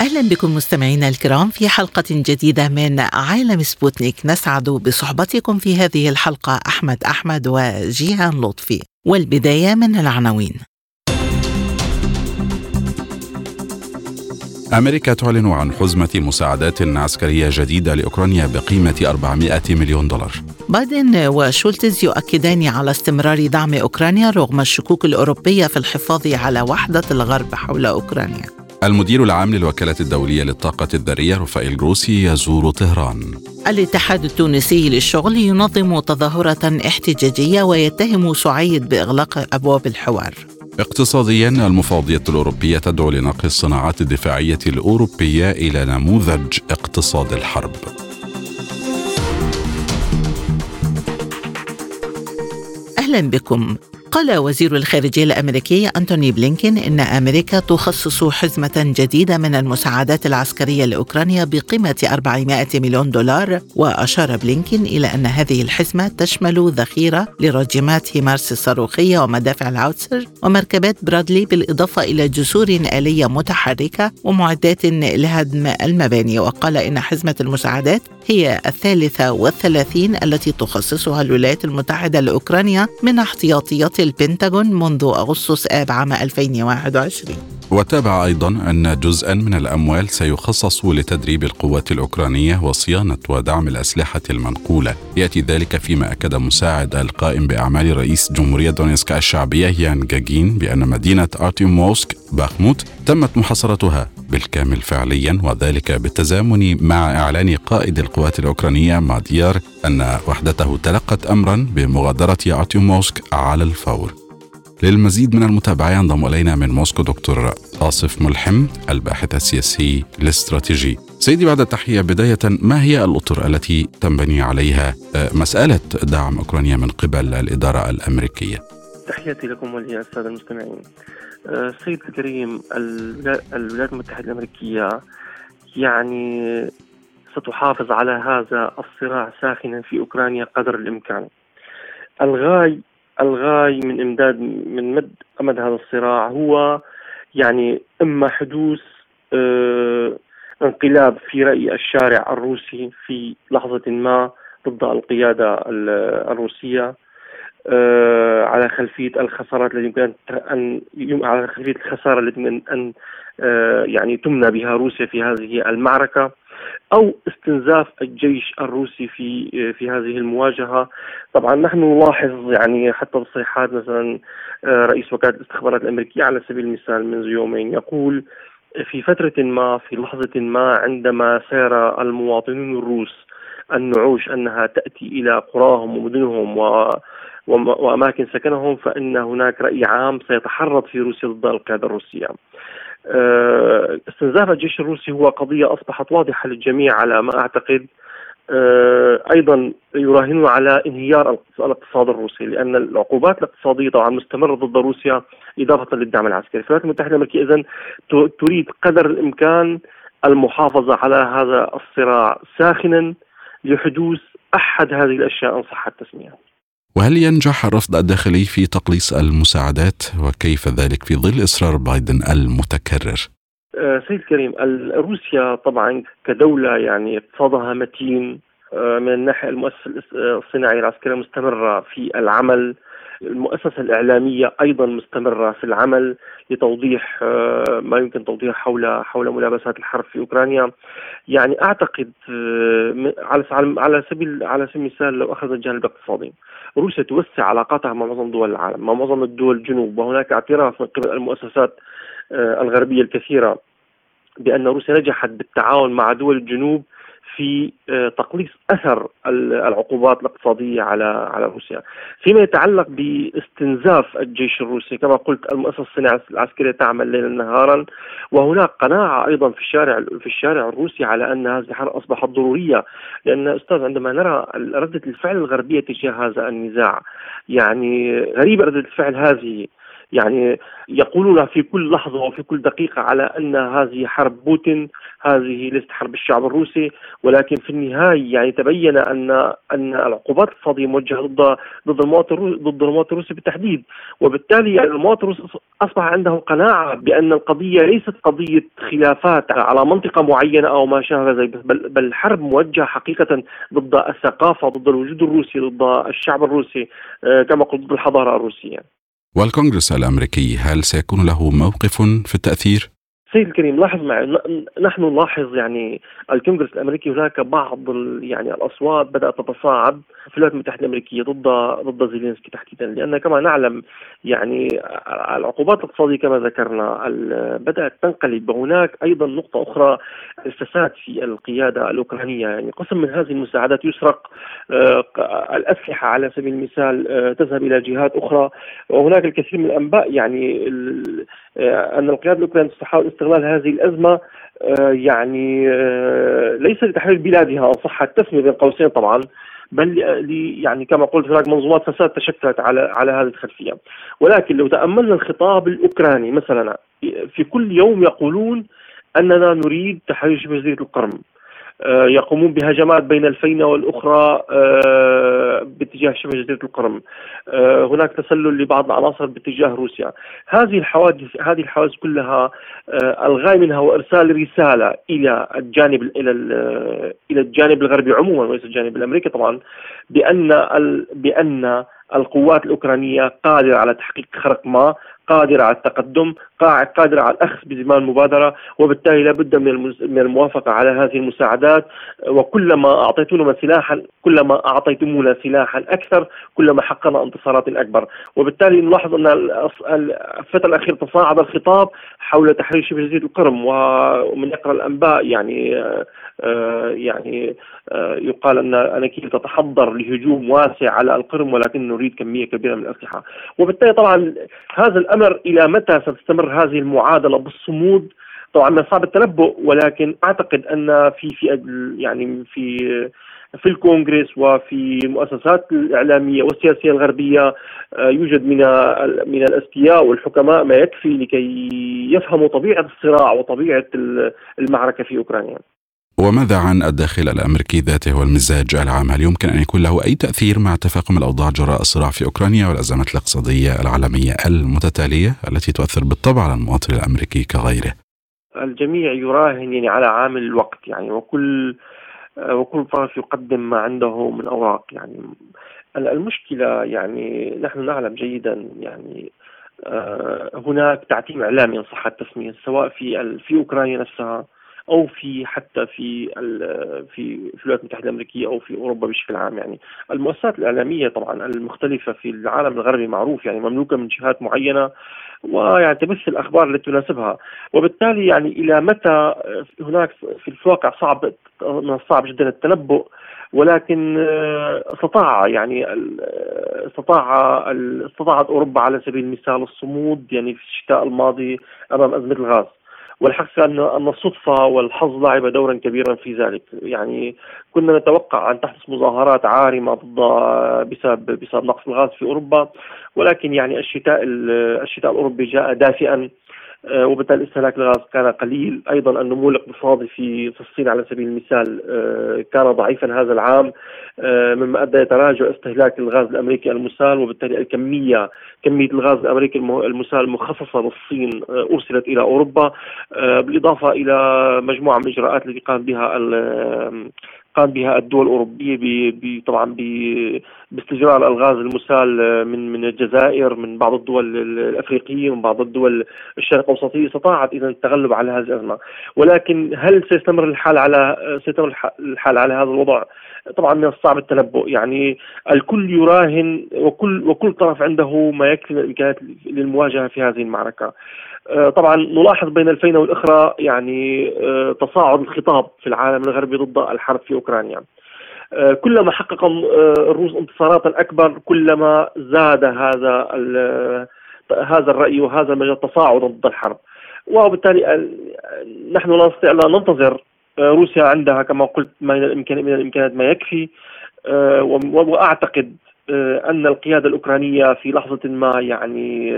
أهلا بكم مستمعينا الكرام في حلقة جديدة من عالم سبوتنيك. نسعد بصحبتكم في هذه الحلقة أحمد أحمد وجيهان لطفي. والبداية من العناوين. أمريكا تعلن عن حزمة مساعدات عسكرية جديدة لأوكرانيا بقيمة 400 مليون دولار. بايدن وشولتز يؤكدان على استمرار دعم أوكرانيا رغم الشكوك الأوروبية في الحفاظ على وحدة الغرب حول أوكرانيا. المدير العام للوكالة الدولية للطاقة الذرية رفائيل جروسي يزور طهران. الاتحاد التونسي للشغل ينظم تظاهرة احتجاجية ويتهم سعيد بإغلاق أبواب الحوار. اقتصاديا المفوضية الأوروبية تدعو لنقل الصناعات الدفاعية الأوروبية إلى نموذج اقتصاد الحرب. أهلا بكم. قال وزير الخارجية الأمريكي أنتوني بلينكين إن أمريكا تخصص حزمة جديدة من المساعدات العسكرية لأوكرانيا بقيمة 400 مليون دولار وأشار بلينكين إلى أن هذه الحزمة تشمل ذخيرة لراجمات هيمارس الصاروخية ومدافع العوتسر ومركبات برادلي بالإضافة إلى جسور آلية متحركة ومعدات لهدم المباني. وقال إن حزمة المساعدات هي الثالثة والثلاثين التي تخصصها الولايات المتحدة لأوكرانيا من احتياطيات البنتاغون منذ أغسطس آب عام 2021 وتابع أيضا أن جزءا من الأموال سيخصص لتدريب القوات الأوكرانية وصيانة ودعم الأسلحة المنقولة. يأتي ذلك فيما أكد مساعد القائم بأعمال رئيس جمهورية دونيسكا الشعبية يان جاجين بأن مدينة أرتيموسك باخموت تمت محاصرتها بالكامل فعليا وذلك بالتزامن مع إعلان قائد القوات الأوكرانية ماديار أن وحدته تلقت أمرا بمغادرة أرتيموسك على الفور. للمزيد من المتابعة ينضم إلينا من موسكو دكتور آصف ملحم الباحث السياسي الاستراتيجي سيدي بعد التحية بداية ما هي الأطر التي تنبني عليها مسألة دعم أوكرانيا من قبل الإدارة الأمريكية؟ تحياتي لكم وللسادة المستمعين. سيد الكريم الولايات المتحدة الأمريكية يعني ستحافظ على هذا الصراع ساخنا في أوكرانيا قدر الإمكان. الغاية الغاية من إمداد من مد أمد هذا الصراع هو يعني إما حدوث آه انقلاب في رأي الشارع الروسي في لحظة ما ضد القيادة الروسية آه على خلفية الخسارات التي يمكن أن على خلفية الخسارة التي يمكن أن آه يعني تمنى بها روسيا في هذه المعركة. أو استنزاف الجيش الروسي في في هذه المواجهة طبعا نحن نلاحظ يعني حتى تصريحات مثلا رئيس وكالة الاستخبارات الأمريكية على سبيل المثال منذ يومين يقول في فترة ما في لحظة ما عندما سار المواطنون الروس النعوش أنها تأتي إلى قراهم ومدنهم و وأماكن سكنهم فإن هناك رأي عام سيتحرض في روسيا ضد القيادة الروسية. استنزاف الجيش الروسي هو قضية أصبحت واضحة للجميع على ما أعتقد أيضا يراهنون على انهيار الاقتصاد الروسي لأن العقوبات الاقتصادية طبعا مستمرة ضد روسيا إضافة للدعم العسكري. الولايات المتحدة الأمريكية إذن تريد قدر الإمكان المحافظة على هذا الصراع ساخنا لحدوث أحد هذه الأشياء إن صح التسمية. وهل ينجح الرفض الداخلي في تقليص المساعدات؟ وكيف ذلك في ظل إصرار بايدن المتكرر؟ سيد كريم روسيا طبعا كدولة يعني اقتصادها متين من الناحية المؤسسه الصناعيه العسكريه مستمرة في العمل المؤسسة الإعلامية أيضا مستمرة في العمل لتوضيح ما يمكن توضيح حول حول ملابسات الحرب في أوكرانيا. يعني أعتقد على على سبيل على سبيل المثال لو أخذ الجانب الاقتصادي روسيا توسع علاقاتها مع معظم دول العالم مع معظم الدول الجنوب وهناك اعتراف من قبل المؤسسات الغربية الكثيرة بأن روسيا نجحت بالتعاون مع دول الجنوب في آه، تقليص أثر العقوبات الاقتصادية على على روسيا. فيما يتعلق باستنزاف الجيش الروسي كما قلت المؤسسة الصناعية العسكرية تعمل ليلا نهارا وهناك قناعة أيضا في الشارع في الشارع الروسي على أن هذه الحرب أصبحت ضرورية لأن أستاذ عندما نرى ردة الفعل الغربية تجاه هذا النزاع يعني غريبة ردة الفعل هذه يعني يقولون في كل لحظة وفي كل دقيقة على أن هذه حرب بوتين هذه ليست حرب الشعب الروسي ولكن في النهاية يعني تبين أن أن العقوبات الاقتصادية موجهة ضد ضد المواطن ضد المواطن الروسي بالتحديد. وبالتالي يعني المواطن الروسي أصبح عنده قناعة بأن القضية ليست قضية خلافات على منطقة معينة أو ما شابه ذلك بل, بل الحرب موجهة حقيقة ضد الثقافة ضد الوجود الروسي ضد الشعب الروسي آه، كما قلت ضد الحضارة الروسية. والكونغرس الأمريكي هل سيكون له موقف في التأثير؟ سيد الكريم لاحظ معي نحن نلاحظ يعني الكونغرس الأمريكي هناك بعض يعني الأصوات بدأت تتصاعد في الولايات المتحدة الأمريكية ضد ضد زيلينسكي تحديدا لأن كما نعلم يعني العقوبات الاقتصادية كما ذكرنا بدأت تنقلب. وهناك أيضا نقطة أخرى الفساد في القيادة الأوكرانية. يعني قسم من هذه المساعدات يسرق آه، الأسلحة على سبيل المثال آه، تذهب إلى جهات أخرى. وهناك الكثير من الأنباء يعني أن القيادة الأوكرانية تحاول استغلال هذه الأزمة يعني ليس لتحرير بلادها ان صح التسميه بين قوسين طبعا بل يعني كما قلت هناك منظومات فساد تشكلت على على هذه الخلفية. ولكن لو تأملنا الخطاب الأوكراني مثلا في كل يوم يقولون أننا نريد تحرير شبه جزيرة القرم. آه، يقومون بهجمات بين الفينة والأخرى آه، باتجاه شبه جزيرة القرم. آه، هناك تسلل لبعض العناصر باتجاه روسيا. هذه الحوادث هذه الحوادث كلها الغاية منها هو إرسال رسالة إلى الجانب إلى إلى الجانب الغربي عموما وليس الجانب الأمريكي طبعا بأن بأن القوات الأوكرانية قادرة على تحقيق خرق ما قادرة على التقدم قادرة على الأخذ بزمام المبادرة وبالتالي لابد من الموافقة على هذه المساعدات. وكلما أعطيتونا سلاحا كلما أعطيتمونا سلاحا أكثر كلما حققنا انتصارات أكبر. وبالتالي نلاحظ أن الفترة الأخيرة تصاعد الخطاب حول تحرير شبه جزيرة القرم ومن يقرأ الأنباء يعني آه، يعني آه، يقال أن أناكيل تتحضر لهجوم واسع على القرم ولكن نريد كمية كبيرة من الأسلحة. وبالتالي طبعا هذا الأمر إلى متى ستستمر هذه المعادلة بالصمود طبعا من صعب التنبؤ ولكن أعتقد أن في في يعني في في الكونغرس وفي المؤسسات الإعلامية والسياسية الغربية آه، يوجد من من الاذكياء والحكماء ما يكفي لكي يفهموا طبيعة الصراع وطبيعة المعركة في أوكرانيا. وماذا عن الداخل الأمريكي ذاته والمزاج العام؟ هل يمكن أن يكون له أي تأثير مع تفاقم الأوضاع جراء الصراع في أوكرانيا والأزمات الاقتصادية العالمية المتتالية التي تؤثر بالطبع على المواطن الأمريكي كغيره؟ الجميع يراهن يعني على عامل الوقت يعني وكل وكل طرف يقدم ما عنده من أوراق يعني المشكلة يعني نحن نعلم جيدا يعني آه، هناك تعتيم إعلامي إن صح التسمية سواء في في أوكرانيا نفسها أو في حتى في في في الولايات المتحدة الأمريكية أو في أوروبا بشكل عام يعني. المؤسسات الإعلامية طبعا المختلفة في العالم الغربي معروف يعني مملوكة من جهات معينة ويعني تبث الأخبار التي تناسبها. وبالتالي يعني إلى متى هناك في الواقع صعب من الصعب جدا التنبؤ ولكن استطاع يعني استطاع استطاعت أوروبا على سبيل المثال الصمود يعني في الشتاء الماضي أمام أزمة الغاز. والحق أن أن الصدفة والحظ لعب دورا كبيرا في ذلك. يعني كنا نتوقع أن تحدث مظاهرات عارمة ضد بسبب بسبب نقص الغاز في أوروبا ولكن يعني الشتاء الشتاء الأوروبي جاء دافئا وبالتالي استهلاك الغاز كان قليل. أيضا النمو الاقتصادي في في الصين على سبيل المثال آه، كان ضعيفا هذا العام آه، مما أدى تراجع استهلاك الغاز الأمريكي المسال وبالتالي الكمية كمية الغاز الأمريكي المسال المخصصه للصين أرسلت إلى أوروبا بالإضافة إلى مجموعة من الاجراءات التي قام بها قام بها الدول الأوروبية طبعا باستجرار الغاز المسال من من الجزائر من بعض الدول الأفريقية ومن بعض الدول الشرق الأوسطية. استطاعت إذا التغلب على هذه الأزمة. ولكن هل سيستمر الحال على سيستمر الحال على هذا الوضع؟ طبعا من الصعب التنبؤ. يعني الكل يراهن وكل وكل طرف عنده ما يكفي من الإمكانيات للمواجهة في هذه المعركة. طبعا نلاحظ بين الفينة والأخرى يعني تصاعد الخطاب في العالم الغربي ضد الحرب في أوكرانيا. كلما حقق الروس انتصارات أكبر كلما زاد هذا هذا الرأي وهذا المجال تصاعدا ضد الحرب. وبالتالي نحن لا نستطيع لا ننتظر روسيا عندها كما قلت من الامكانيات من الامكانيات ما يكفي وأعتقد أن القيادة الأوكرانية في لحظة ما يعني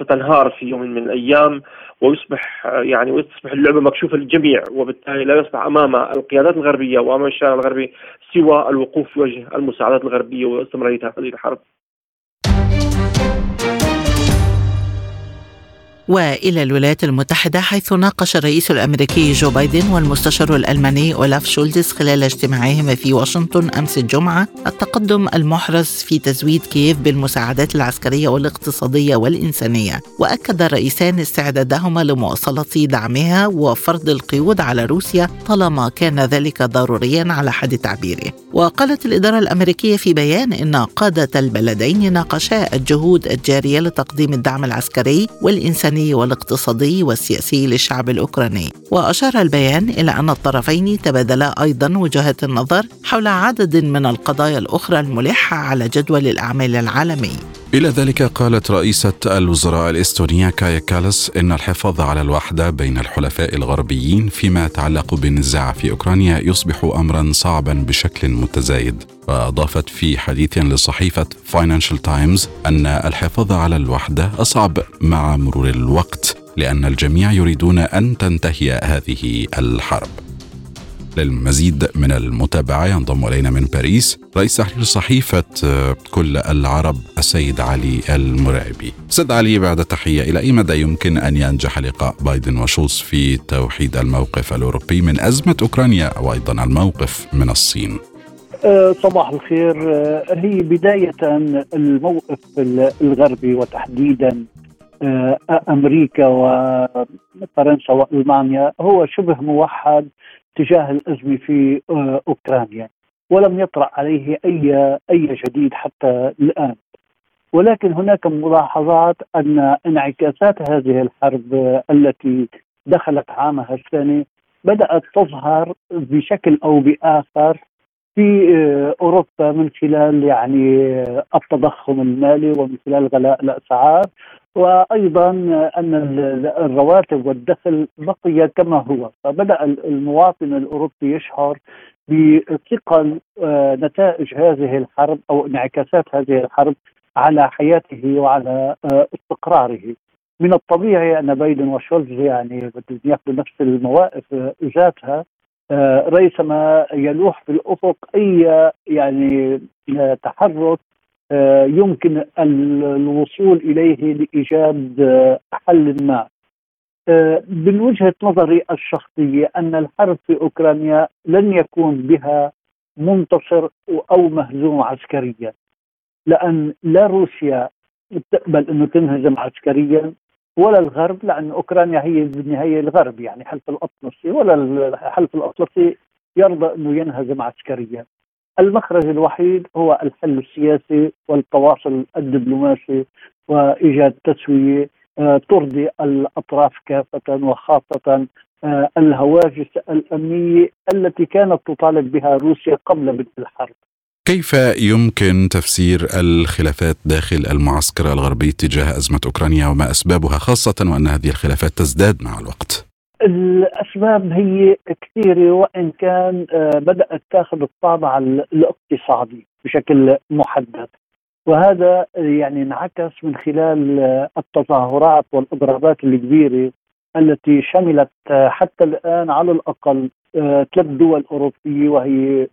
ستنهار في يوم من الأيام ويصبح يعني وتصبح اللعبة مكشوفة للجميع وبالتالي لا يصبح أمام القيادات الغربية وأمام الشارع الغربي سوى الوقوف في وجه المساعدات الغربية واستمراريه هذه الحرب. وإلى الولايات المتحدة حيث ناقش الرئيس الأمريكي جو بايدن والمستشار الألماني أولاف شولدز خلال اجتماعهما في واشنطن أمس الجمعة التقدم المحرز في تزويد كييف بالمساعدات العسكرية والاقتصادية والإنسانية. وأكد الرئيسان استعدادهما لمواصلة دعمها وفرض القيود على روسيا طالما كان ذلك ضروريا على حد تعبيره. وقالت الإدارة الأمريكية في بيان إن قادة البلدين ناقشا الجهود الجارية لتقديم الدعم العسكري والانساني الإنساني والاقتصادي والسياسي للشعب الأوكراني. وأشار البيان إلى أن الطرفين تبادلا أيضا وجهات النظر حول عدد من القضايا الأخرى الملحة على جدول الأعمال العالمي. إلى ذلك قالت رئيسة الوزراء الإستونية كايا كالس إن الحفاظ على الوحدة بين الحلفاء الغربيين فيما يتعلق بالنزاع في أوكرانيا يصبح أمرا صعبا بشكل متزايد. وأضافت في حديث لصحيفة فاينانشال تايمز أن الحفاظ على الوحدة أصعب مع مرور الوقت لأن الجميع يريدون أن تنتهي هذه الحرب. للمزيد من المتابعة. ينضم إلينا من باريس رئيس تحرير صحيفة آه، كل العرب السيد علي المرعبي. سيد علي بعد تحية إلى أي مدى يمكن أن ينجح لقاء بايدن وشولز في توحيد الموقف الأوروبي من أزمة أوكرانيا وأيضا الموقف من الصين؟ آه، صباح الخير. آه، هي بداية الموقف الغربي وتحديدا أمريكا وفرنسا وألمانيا. هو شبه موحد تجاه الأزمة في آه، أوكرانيا ولم يطرأ عليه أي أي جديد حتى الآن. ولكن هناك ملاحظات أن انعكاسات هذه الحرب آه، التي دخلت عامها الثاني بدأت تظهر بشكل أو بآخر في آه، أوروبا من خلال يعني التضخم المالي ومن خلال غلاء الأسعار. وأيضا أن الرواتب والدخل بقي كما هو. فبدأ المواطن الأوروبي يشعر بثقل آه، نتائج هذه الحرب أو انعكاسات هذه الحرب على حياته وعلى آه، استقراره. من الطبيعي أن بايدن وشولز يعني ياخذوا نفس المواقف ذاتها. آه، ريثما يلوح في الأفق أي يعني تحرك يمكن الوصول إليه لإيجاد آه، حل ما. آه، من وجهة نظري الشخصية أن الحرب في أوكرانيا لن يكون بها منتصر أو مهزوم عسكريا لأن لا روسيا تقبل أنه تنهزم عسكريا ولا الغرب لأن أوكرانيا هي بالنهايه الغرب يعني حلف الأطلسي ولا الحلف الأطلسي يرضى أنه ينهزم عسكريا. المخرج الوحيد هو الحل السياسي والتواصل الدبلوماسي وإيجاد تسوية آه، ترضي الأطراف كافة وخاصة آه، الهواجس الأمنية التي كانت تطالب بها روسيا قبل بدء الحرب. كيف يمكن تفسير الخلافات داخل المعسكر الغربي تجاه أزمة أوكرانيا وما أسبابها خاصة وأن هذه الخلافات تزداد مع الوقت؟ الأسباب هي كثيرة وإن كان آه، بدأت تأخذ الطابع الاقتصادي بشكل محدد. وهذا يعني انعكس من خلال آه، التظاهرات والإضرابات الكبيرة التي شملت آه، حتى الآن على الأقل ثلاث دول أوروبية وهي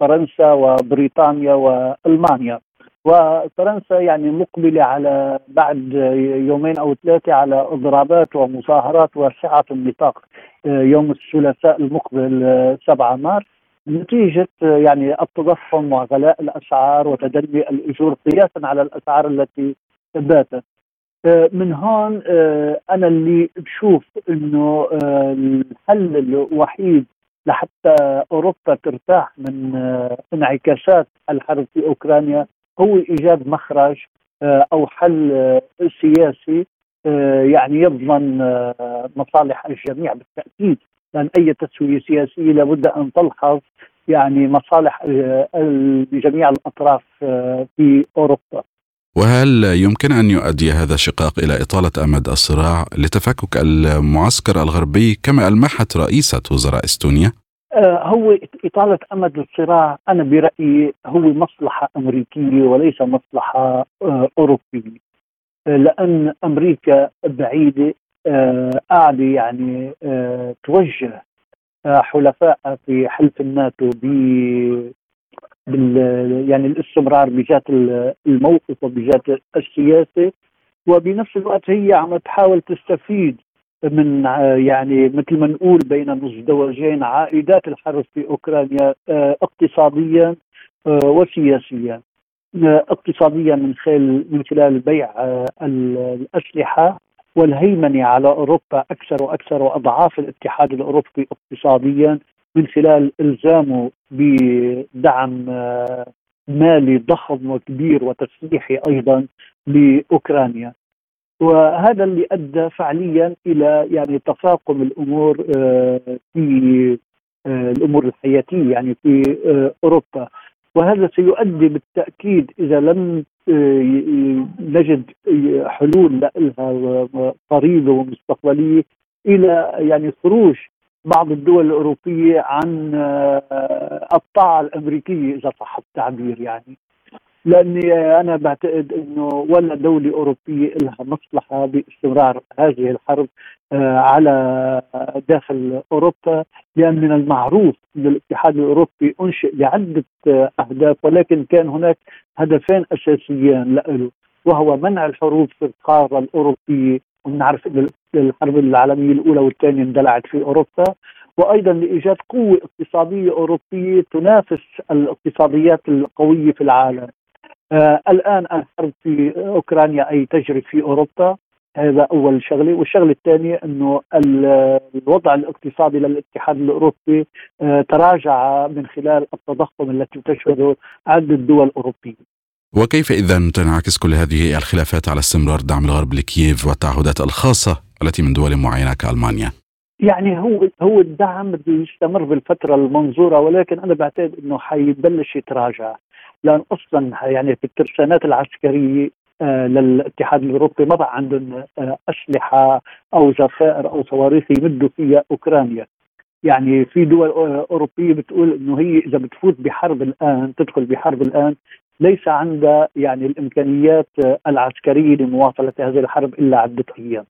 فرنسا وبريطانيا والمانيا. وفرنسا يعني مقبلة على بعد يومين أو ثلاثة على إضرابات ومظاهرات واسعة النطاق يوم الثلاثاء المقبل 7 مارس. نتيجة يعني التضخم وغلاء الأسعار وتدني الأجور قياسا على الأسعار التي باتت. من هون أنا اللي بشوف أنه الحل الوحيد لحتى أوروبا ترتاح من انعكاسات الحرب في أوكرانيا هو إيجاد مخرج آه، أو حل آه، سياسي يعني يضمن مصالح الجميع بالتأكيد لأن أي تسوية سياسية لابد أن تلحظ يعني مصالح جميع الأطراف في أوروبا. وهل يمكن أن يؤدي هذا الشقاق إلى إطالة أمد الصراع لتفكك المعسكر الغربي كما ألمحت رئيسة وزراء إستونيا؟ آه، هو إطالة أمد الصراع أنا برأيي هو مصلحة أمريكية وليس مصلحة آه، أوروبية. آه، لأن أمريكا بعيدة قاعدة يعني توجه حلفائها في حلف الناتو ب بال يعني الاستمرار بذات الموقف وبذات السياسة وبنفس الوقت هي عم تحاول تستفيد من يعني مثل ما نقول بين مزدوجين عائدات الحرب في أوكرانيا آه، اقتصاديا آه، وسياسيا. آه، اقتصاديا من خلال من خلال بيع الأسلحة والهيمنة على أوروبا أكثر وأكثر وأضعاف الاتحاد الأوروبي اقتصاديا من خلال إلزامه بدعم مالي ضخم وكبير وتسليحي أيضا لأوكرانيا. وهذا اللي أدى فعليا إلى يعني تفاقم الأمور آه، في آه، الأمور الحياتية يعني في آه، أوروبا. وهذا سيؤدي بالتأكيد إذا لم نجد حلول لها قريبه ومستقبلية إلى يعني خروج بعض الدول الأوروبية عن الطاعة الأمريكية إذا صح التعبير يعني. لأني أنا بعتقد إنه ولا دولة أوروبية لها مصلحة باستمرار هذه الحرب آه، على داخل أوروبا لأن من المعروف ان الاتحاد الأوروبي أنشئ لعدة أهداف ولكن كان هناك هدفين اساسيان له وهو منع الحروب في القارة الأوروبية ونعرف إن الحرب العالمية الأولى والثانية اندلعت في أوروبا وأيضا لإيجاد قوة اقتصادية أوروبية تنافس الاقتصاديات القوية في العالم. آه الآن الحرب في أوكرانيا أي تجري في أوروبا هذا أول شغلة. والشغلة الثانية إنه الوضع الاقتصادي للاتحاد الأوروبي آه تراجع من خلال التضخم التي تشهده عده دول اوروبيه وكيف إذا تنعكس كل هذه الخلافات على استمرار دعم الغرب لكييف والتعهدات الخاصة التي من دول معينة كألمانيا؟ يعني هو هو الدعم بده يستمر بالفترة المنظورة ولكن أنا بعتقد إنه حيبلش يتراجع. لأن أصلا يعني في الترسانات العسكرية آه للاتحاد الأوروبي ما بقى عندهم آه أسلحة أو ذخائر أو صواريخ يمدوا فيها أوكرانيا يعني في دول أوروبية بتقول إنه هي إذا بتفوت بحرب الآن تدخل بحرب الآن ليس عندها يعني الإمكانيات العسكرية لمواصلة هذه الحرب إلا عدة أيام.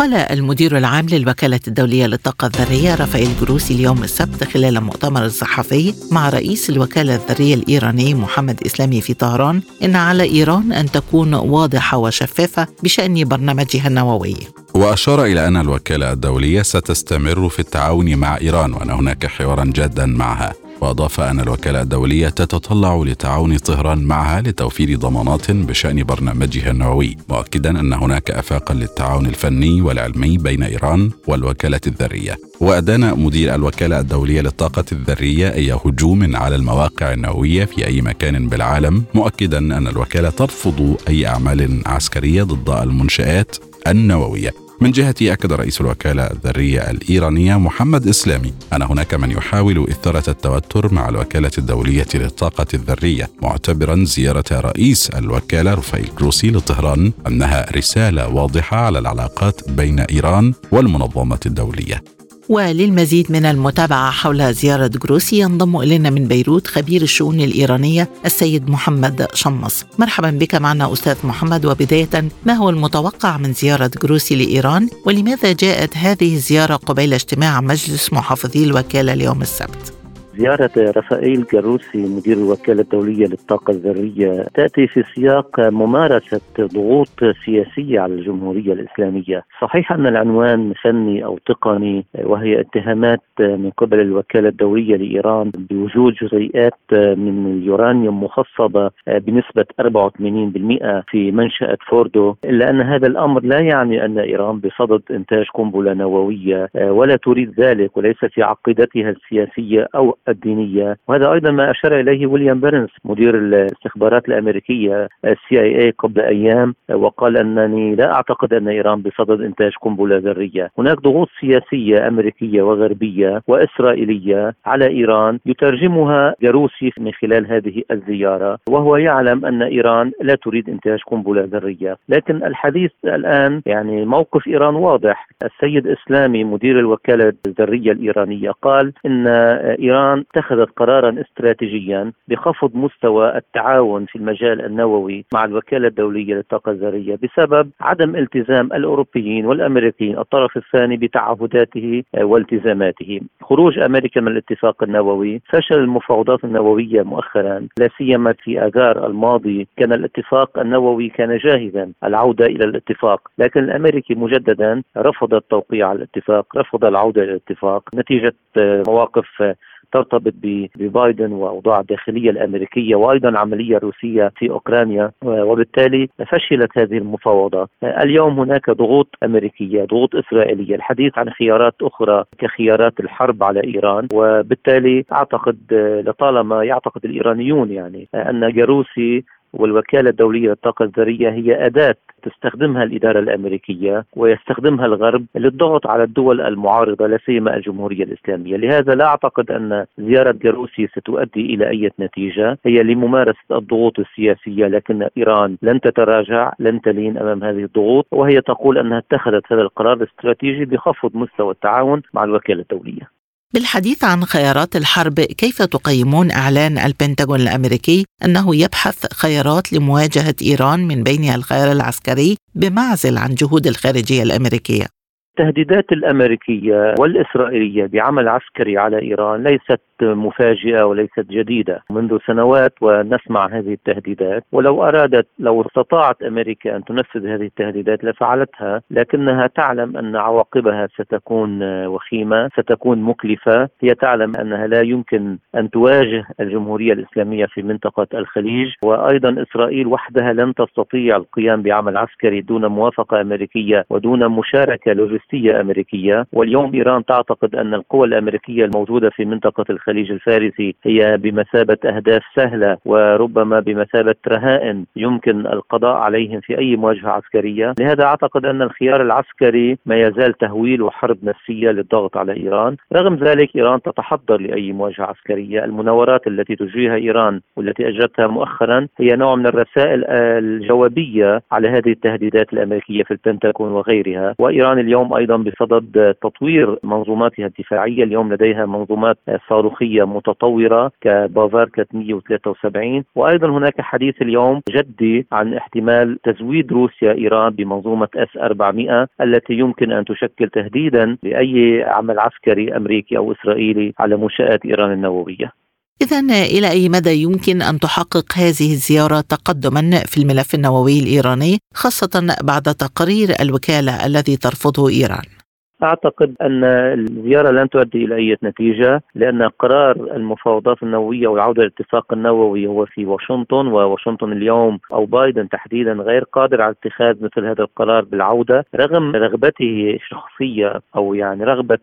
قال المدير العام للوكالة الدولية للطاقة الذرية رافائيل جروسي اليوم السبت خلال مؤتمر صحفي مع رئيس الوكالة الذرية الإيراني محمد إسلامي في طهران إن على إيران أن تكون واضحة وشفافة بشأن برنامجها النووي. وأشار إلى أن الوكالة الدولية ستستمر في التعاون مع إيران وأن هناك حوارا جادا معها. واضاف أن الوكالة الدولية تتطلع لتعاون طهران معها لتوفير ضمانات بشأن برنامجها النووي مؤكدا أن هناك افاقا للتعاون الفني والعلمي بين إيران والوكالة الذرية. وأدان مدير الوكالة الدولية للطاقة الذرية اي هجوم على المواقع النووية في أي مكان بالعالم مؤكدا أن الوكالة ترفض أي أعمال عسكرية ضد المنشآت النووية. من جهته أكد رئيس الوكالة الذرية الإيرانية محمد إسلامي أن هناك من يحاول إثارة التوتر مع الوكالة الدولية للطاقة الذرية معتبرا زيارة رئيس الوكالة رفائيل غروسي لطهران أنها رسالة واضحة على العلاقات بين إيران والمنظمة الدولية. وللمزيد من المتابعة حول زيارة جروسي ينضم إلينا من بيروت خبير الشؤون الإيرانية السيد محمد شمص. مرحبا بك معنا أستاذ محمد. وبداية ما هو المتوقع من زيارة جروسي لإيران؟ ولماذا جاءت هذه الزيارة قبيل اجتماع مجلس محافظي الوكالة اليوم السبت؟ زيارة رفائيل جروسي مدير الوكالة الدولية للطاقة الذرية تأتي في سياق ممارسة ضغوط سياسية على الجمهورية الإسلامية. صحيح أن العنوان فني أو تقني وهي اتهامات من قبل الوكالة الدولية لإيران بوجود جزيئات من اليورانيوم مخصبة بنسبة 84% في منشأة فوردو إلا أن هذا الأمر لا يعني أن إيران بصدد إنتاج قنبلة نووية ولا تريد ذلك وليس في عقيدتها السياسية أو الدينية. وهذا أيضا ما أشار إليه ويليام بيرنز مدير الاستخبارات الأمريكية ال CIA قبل أيام وقال أنني لا أعتقد أن إيران بصدد إنتاج قنبلة ذرية. هناك ضغوط سياسية أمريكية وغربية وإسرائيلية على إيران يترجمها جاروسي من خلال هذه الزيارة وهو يعلم أن إيران لا تريد إنتاج قنبلة ذرية. لكن الحديث الآن يعني موقف إيران واضح. السيد إسلامي مدير الوكالة الذرية الإيرانية قال إن إيران اتخذت قرارا استراتيجيا بخفض مستوى التعاون في المجال النووي مع الوكالة الدولية للطاقة الذرية بسبب عدم التزام الأوروبيين والأمريكيين الطرف الثاني بتعهداته والتزاماته. خروج أمريكا من الاتفاق النووي فشل المفاوضات النووية مؤخرا لا سيما في آذار الماضي. كان الاتفاق النووي كان جاهزا العودة إلى الاتفاق. لكن الأمريكي مجددا رفض التوقيع على الاتفاق رفض العودة إلى الاتفاق. نتيجة مواقف ترتبط ببايدن وأوضاع الداخليه الأمريكية وأيضا العملية الروسيه في أوكرانيا وبالتالي فشلت هذه المفاوضات. اليوم هناك ضغوط أمريكية، ضغوط إسرائيلية، الحديث عن خيارات أخرى كخيارات الحرب على إيران وبالتالي أعتقد لطالما يعتقد الإيرانيون يعني أن جاروسي والوكالة الدولية للطاقة الذرية هي أداة تستخدمها الإدارة الأمريكية ويستخدمها الغرب للضغط على الدول المعارضة لا سيما الجمهورية الإسلامية. لهذا لا أعتقد أن زيارة جاروسي ستؤدي إلى أي نتيجة. هي لممارسة الضغوط السياسية لكن إيران لن تتراجع لن تلين أمام هذه الضغوط وهي تقول أنها اتخذت هذا القرار الاستراتيجي بخفض مستوى التعاون مع الوكالة الدولية. بالحديث عن خيارات الحرب كيف تقيمون إعلان البنتاغون الأمريكي أنه يبحث خيارات لمواجهة إيران من بينها الخيار العسكري بمعزل عن جهود الخارجية الأمريكية؟ التهديدات الأمريكية والإسرائيلية بعمل عسكري على إيران ليست مفاجئة وليست جديدة. منذ سنوات ونسمع هذه التهديدات. ولو أرادت لو استطاعت أمريكا أن تنفذ هذه التهديدات لفعلتها لكنها تعلم أن عواقبها ستكون وخيمة ستكون مكلفة. هي تعلم أنها لا يمكن أن تواجه الجمهورية الإسلامية في منطقة الخليج. وأيضا إسرائيل وحدها لن تستطيع القيام بعمل عسكري دون موافقة أمريكية ودون مشاركة لوجستيه امريكيه واليوم إيران تعتقد أن القوى الأمريكية الموجودة في الخليج الخليج الفارسي هي بمثابة أهداف سهلة وربما بمثابة رهائن يمكن القضاء عليهم في أي مواجهة عسكرية. لهذا أعتقد أن الخيار العسكري ما يزال تهويل وحرب نفسية للضغط على إيران. رغم ذلك إيران تتحضر لأي مواجهة عسكرية. المناورات التي تجريها إيران والتي أجرتها مؤخرا هي نوع من الرسائل الجوابية على هذه التهديدات الأمريكية في البنتاغون وغيرها. وإيران اليوم أيضا بصدد تطوير منظوماتها الدفاعية. اليوم لديها منظومات صاروخية متطورة كبافار 373 وأيضا هناك حديث اليوم جدي عن احتمال تزويد روسيا إيران بمنظومة اس 400 التي يمكن أن تشكل تهديدا لأي عمل عسكري أمريكي أو إسرائيلي على منشآت إيران النووية. إذا إلى أي مدى يمكن أن تحقق هذه الزيارة تقدما في الملف النووي الإيراني خاصة بعد تقرير الوكالة الذي ترفضه إيران؟ أعتقد أن الزيارة لن تؤدي إلى أي نتيجة لأن قرار المفاوضات النووية والعودة للاتفاق النووي هو في واشنطن وواشنطن اليوم أو بايدن تحديدا غير قادر على اتخاذ مثل هذا القرار بالعودة رغم رغبته الشخصية أو يعني رغبة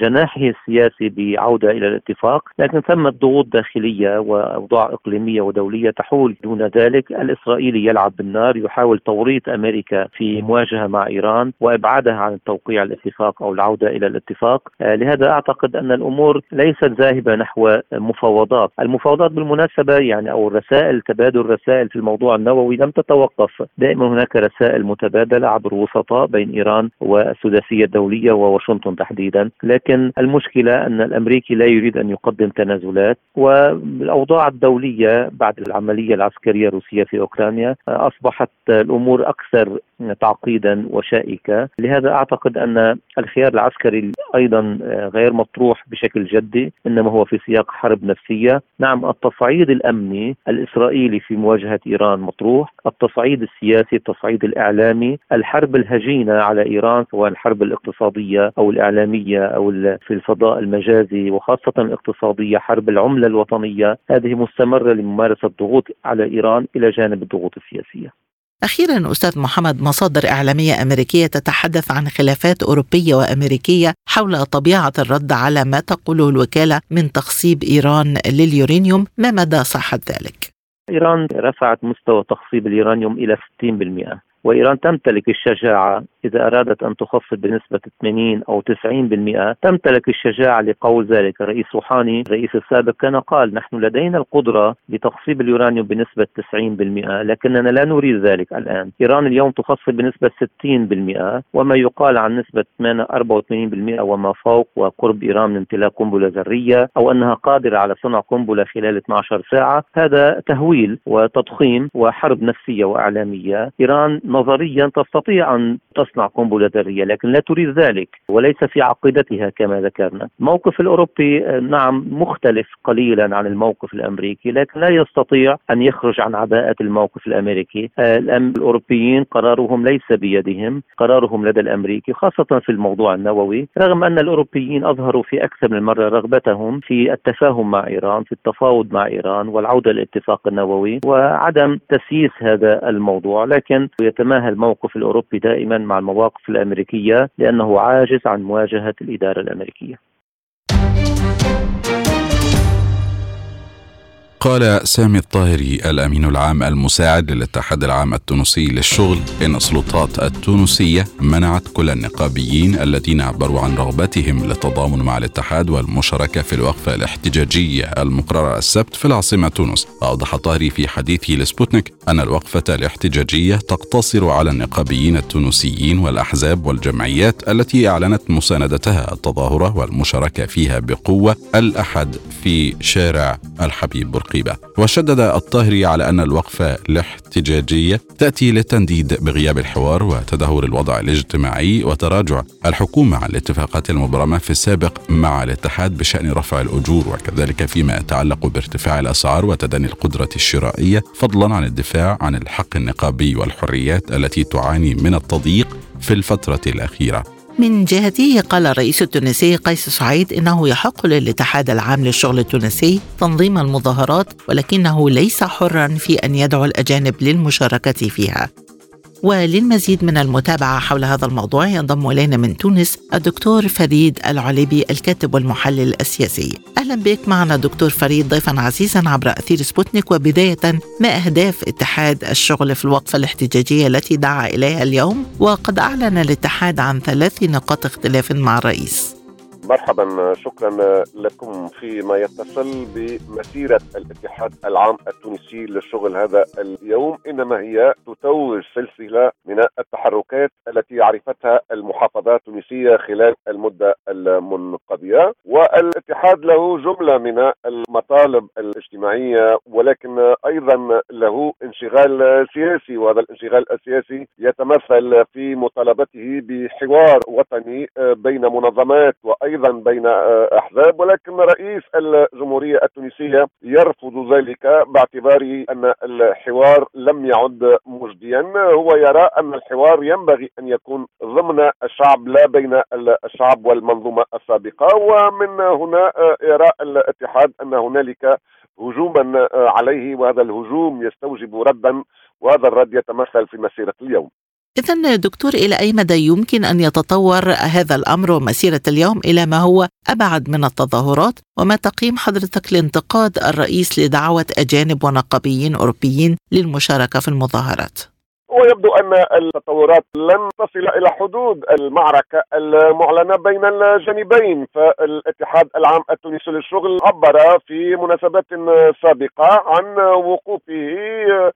جناحه السياسي بعودة إلى الاتفاق لكن ثمة ضغوط داخلية وأوضاع إقليمية ودولية تحول دون ذلك. الإسرائيلي يلعب بالنار يحاول توريط أمريكا في مواجهة مع إيران وإبعادها عن توقيع الاتفاق أو العودة إلى الاتفاق. آه، لهذا أعتقد أن الأمور ليست ذاهبة نحو مفاوضات. المفاوضات بالمناسبة يعني أو الرسائل تبادل الرسائل في الموضوع النووي لم تتوقف. دائما هناك رسائل متبادلة عبر وسطاء بين إيران والسداسية الدولية وواشنطن تحديدا. لكن لكن المشكلة أن الأمريكي لا يريد أن يقدم تنازلات والأوضاع الدولية بعد العملية العسكرية الروسية في أوكرانيا أصبحت الأمور أكثر تعقيدا وشائكه، لهذا أعتقد أن الخيار العسكري أيضا غير مطروح بشكل جدي، إنما هو في سياق حرب نفسية، نعم التصعيد الأمني الإسرائيلي في مواجهة إيران مطروح، التصعيد السياسي، التصعيد الإعلامي، الحرب الهجينة على إيران سواء الحرب الاقتصادية أو الإعلامية أو في الفضاء المجازي وخاصة الاقتصادية حرب العملة الوطنية. هذه مستمرة لممارسة الضغوط على إيران إلى جانب الضغوط السياسية. أخيرا أستاذ محمد مصادر إعلامية أمريكية تتحدث عن خلافات أوروبية وأمريكية حول طبيعة الرد على ما تقوله الوكالة من تخصيب إيران لليورانيوم ما مدى صحة ذلك؟ إيران رفعت مستوى تخصيب اليورانيوم إلى 60% وإيران تمتلك الشجاعة. إذا أرادت أن تخفض بنسبة 80 أو 90% تمتلك الشجاعة لقول ذلك الرئيس روحاني. الرئيس السابق كان قال نحن لدينا القدرة لتخصيب اليورانيوم بنسبة 90% لكننا لا نريد ذلك الآن. إيران اليوم تخصب بنسبة 60% وما يقال عن نسبة 84% وما فوق وقرب إيران من امتلاك قنبلة ذرية أو أنها قادرة على صنع قنبلة خلال 12 ساعة. هذا تهويل وتضخيم وحرب نفسية وإعلامية. إيران نظريا تستطيع أن تصنع قنبلة ذرية لكن لا تريد ذلك وليس في عقيدتها كما ذكرنا. الموقف الأوروبي آه، نعم مختلف قليلا عن الموقف الأمريكي لكن لا يستطيع أن يخرج عن عباءة الموقف الأمريكي. آه، الأوروبيين قرارهم ليس بيدهم قرارهم لدى الأمريكي خاصة في الموضوع النووي. رغم أن الأوروبيين أظهروا في أكثر من مرة رغبتهم في التفاهم مع إيران في التفاوض مع إيران والعودة للاتفاق النووي وعدم تسييس هذا الموضوع لكن يتماهى الموقف الأوروبي دائما مع المواقف الأمريكية لأنه عاجز عن مواجهة الإدارة الأمريكية. قال سامي الطاهري الأمين العام المساعد للاتحاد العام التونسي للشغل إن السلطات التونسية منعت كل النقابيين الذين عبروا عن رغبتهم للتضامن مع الاتحاد والمشاركة في الوقفه الاحتجاجيه المقرره السبت في العاصمة تونس. أوضح الطاهري في حديثه لسبوتنيك أن الوقفة الاحتجاجية تقتصر على النقابيين التونسيين والأحزاب والجمعيات التي أعلنت مساندتها التظاهرة والمشاركة فيها بقوة الأحد في شارع الحبيب برقي الرقيبة. وشدد الطاهري على أن الوقفة الاحتجاجية تأتي للتنديد بغياب الحوار وتدهور الوضع الاجتماعي وتراجع الحكومة عن الاتفاقات المبرمة في السابق مع الاتحاد بشأن رفع الأجور وكذلك فيما يتعلق بارتفاع الأسعار وتدني القدرة الشرائية فضلا عن الدفاع عن الحق النقابي والحريات التي تعاني من التضييق في الفترة الأخيرة. من جهته قال الرئيس التونسي قيس سعيد إنه يحق للاتحاد العام للشغل التونسي تنظيم المظاهرات ولكنه ليس حرا في أن يدعو الأجانب للمشاركة فيها. وللمزيد من المتابعة حول هذا الموضوع ينضم إلينا من تونس الدكتور فريد العليبي الكاتب والمحلل السياسي. أهلا بك معنا دكتور فريد ضيفا عزيزا عبر أثير سبوتنيك وبداية ما أهداف اتحاد الشغل في الوقفة الاحتجاجية التي دعا إليها اليوم. وقد أعلن الاتحاد عن ثلاث نقاط اختلاف مع الرئيس. مرحبا شكرا لكم فيما يتصل بمسيرة الاتحاد العام التونسي للشغل هذا اليوم. إنما هي تتوج سلسلة من التحركات التي عرفتها المحافظات التونسية خلال المدة المنقضية. والاتحاد له جملة من المطالب الاجتماعية ولكن أيضا له انشغال سياسي. وهذا الانشغال السياسي يتمثل في مطالبته بحوار وطني بين منظمات وأيضا أيضا بين آه، أحزاب ولكن رئيس الجمهورية التونسية يرفض ذلك باعتباره أن الحوار لم يعد مجديا. هو يرى أن الحوار ينبغي أن يكون ضمن الشعب لا بين الشعب والمنظومة السابقة. ومن هنا آه، يرى الاتحاد أن هنالك هجوما آه، عليه وهذا الهجوم يستوجب ردا وهذا الرد يتمثل في مسيرة اليوم. إذا دكتور إلى أي مدى يمكن أن يتطور هذا الأمر ومسيرة اليوم إلى ما هو أبعد من التظاهرات وما تقييم حضرتك لانتقاد الرئيس لدعوة أجانب ونقابيين أوروبيين للمشاركة في المظاهرات؟ ويبدو أن التطورات لن تصل إلى حدود المعركة المعلنة بين الجانبين فالاتحاد العام التونسي للشغل عبر في مناسبات سابقة عن وقوفه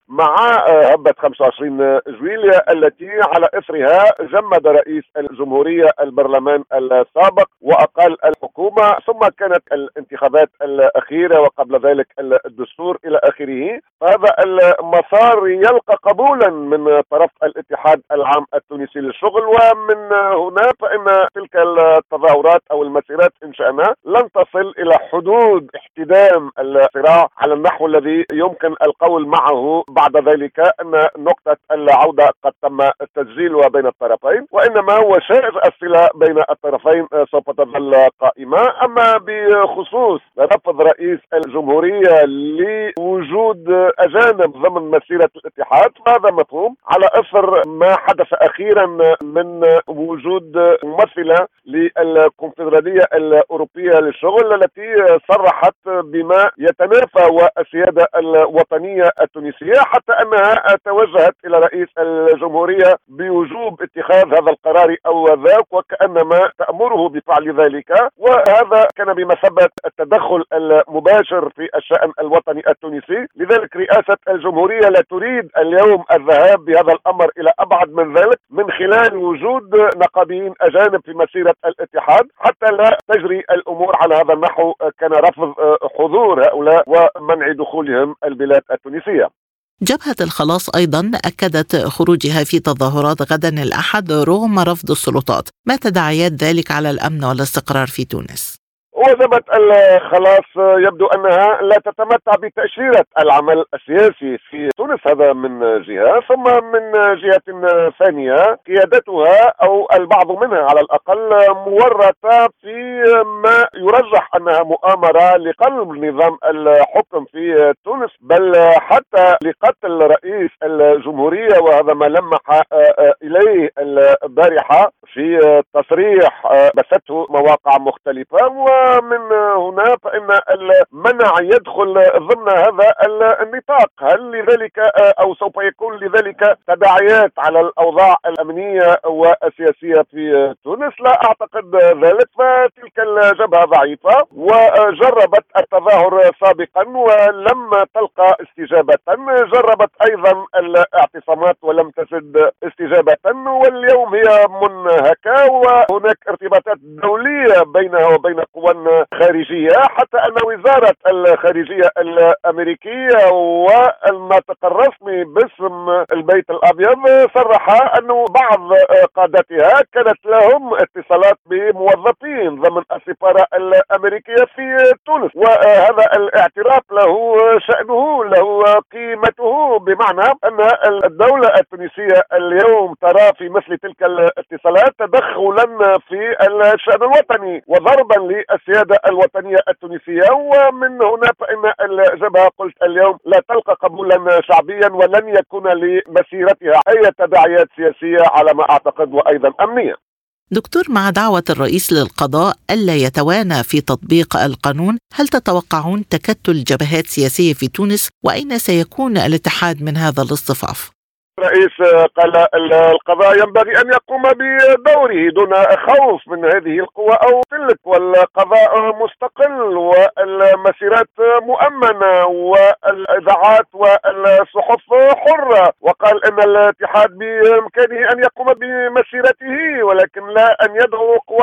مع هبة 25 جويلية التي على إثرها جمد رئيس الجمهورية البرلمان السابق واقال الحكومة ثم كانت الانتخابات الأخيرة وقبل ذلك الدستور إلى آخره. هذا المسار يلقى قبولا من طرف الاتحاد العام التونسي للشغل ومن هنا فإن تلك التظاهرات أو المسيرات إن شاءنا لن تصل إلى حدود احتدام الصراع على النحو الذي يمكن القول معه بعد ذلك أن نقطة العودة قد تم تسجيلها بين الطرفين وإنما هو شائع الصلة بين الطرفين سوف تظل قائمة. أما بخصوص رفض رئيس الجمهورية لوجود أجانب ضمن مسيرة الاتحاد فهذا مفهوم اليوم على اثر ما حدث أخيرا من وجود ممثلة للكونفدرالية الأوروبية للشغل التي صرحت بما يتنافى والسيادة الوطنية التونسية حتى أنها توجهت إلى رئيس الجمهورية بوجوب اتخاذ هذا القرار أو ذاك وكأنما تأمره بفعل ذلك. وهذا كان بمثابة التدخل المباشر في الشأن الوطني التونسي. لذلك رئاسة الجمهورية لا تريد اليوم الذهاب بهذا الأمر إلى أبعد من ذلك من خلال وجود نقابيين أجانب في مسيرة الاتحاد حتى لا تجري الأمور على هذا النحو كان رفض حضور هؤلاء ومنع دخولهم البلاد التونسية جبهة الخلاص أيضا أكدت خروجها في تظاهرات غدا الأحد رغم رفض السلطات ما تداعيات ذلك على الأمن والاستقرار في تونس؟ وجبت الخلاص يبدو أنها لا تتمتع بتأشيرة العمل السياسي في تونس. هذا من جهة. ثم من جهة ثانية قيادتها أو البعض منها على الأقل مورطة في ما يرجح أنها مؤامرة لقلب نظام الحكم في تونس بل حتى لقتل رئيس الجمهورية وهذا ما لمح إليه البارحة في تصريح بثته مواقع مختلفة. ومن هنا فإن المنع يدخل ضمن هذا النطاق. هل لذلك أو سوف يكون لذلك تداعيات على الأوضاع الأمنية والسياسية في تونس؟ لا أعتقد ذلك. فتلك الجبهة ضعيفة وجربت التظاهر سابقا ولم تلقى استجابة. جربت أيضا الاعتصامات ولم تجد استجابة. واليوم هي منهكة وهناك ارتباطات دولية بينها وبين قوى خارجية حتى أن وزارة الخارجية الأمريكية والناطق الرسمي باسم البيت الأبيض صرح أنه بعض قادتها كانت لهم اتصالات بموظفين ضمن السفارة الأمريكية في تونس. وهذا الاعتراف له شأنه له قيمته بمعنى أن الدولة التونسية اليوم ترى في مثل تلك الاتصالات تدخلا في الشأن الوطني وضربا للسيادة الوطنية التونسية ومن هنا فإن الجبهة قلت اليوم لا تلقى قبولا شعبيا ولن يكون لمسيرتها أي تداعيات سياسية على ما أعتقد وأيضا أمنية دكتور مع دعوة الرئيس للقضاء ألا يتوانى في تطبيق القانون هل تتوقعون تكتل جبهات سياسية في تونس وأين سيكون الاتحاد من هذا الاصطفاف؟ رئيس قال القضاء ينبغي أن يقوم بدوره دون خوف من هذه القوى أو تلك والقضاء مستقل والمسيرات مؤمنة والإذاعات والصحف حرة. وقال إن الاتحاد بإمكانه أن يقوم بمسيرته ولكن لا أن يدعو قوى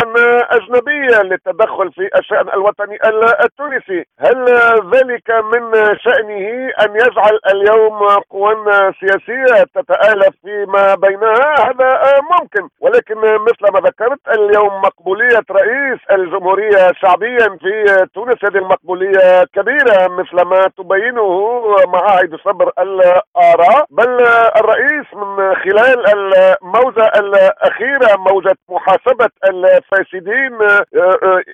أجنبية للتدخل في الشأن الوطني التونسي. هل ذلك من شأنه أن يجعل اليوم قوى سياسية تتآلف فيما بينها هذا ممكن. ولكن مثل ما ذكرت اليوم مقبولية رئيس الجمهورية شعبيا في تونس هذه المقبولية كبيرة مثل ما تبينه معاهد صبر الآراء. بل الرئيس من خلال الموجة الأخيرة موجة محاسبة الفاسدين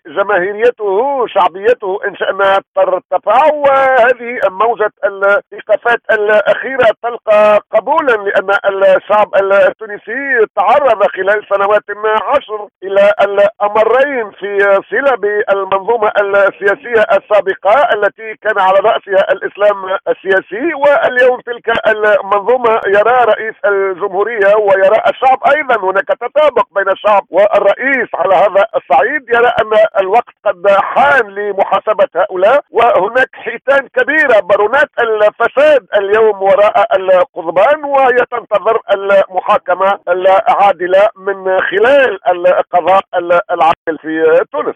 جماهيريته شعبيته إن شأنها ترتفع. وهذه موجة الإيقافات الأخيرة تلقى قبولا لأن الشعب التونسي تعرض خلال سنوات عشر إلى الأمرين في صلة بالمنظومة السياسية السابقة التي كان على رأسها الإسلام السياسي. واليوم تلك المنظومة يرى رئيس الجمهورية ويرى الشعب أيضا هناك تطابق بين الشعب والرئيس. على هذا الصعيد يرى أن الوقت قد حان لمحاسبة هؤلاء وهناك حيتان كبيرة برونات الفساد اليوم وراء القضبان و وهي تنتظر المحاكمة العادلة من خلال القضاء العادل في تونس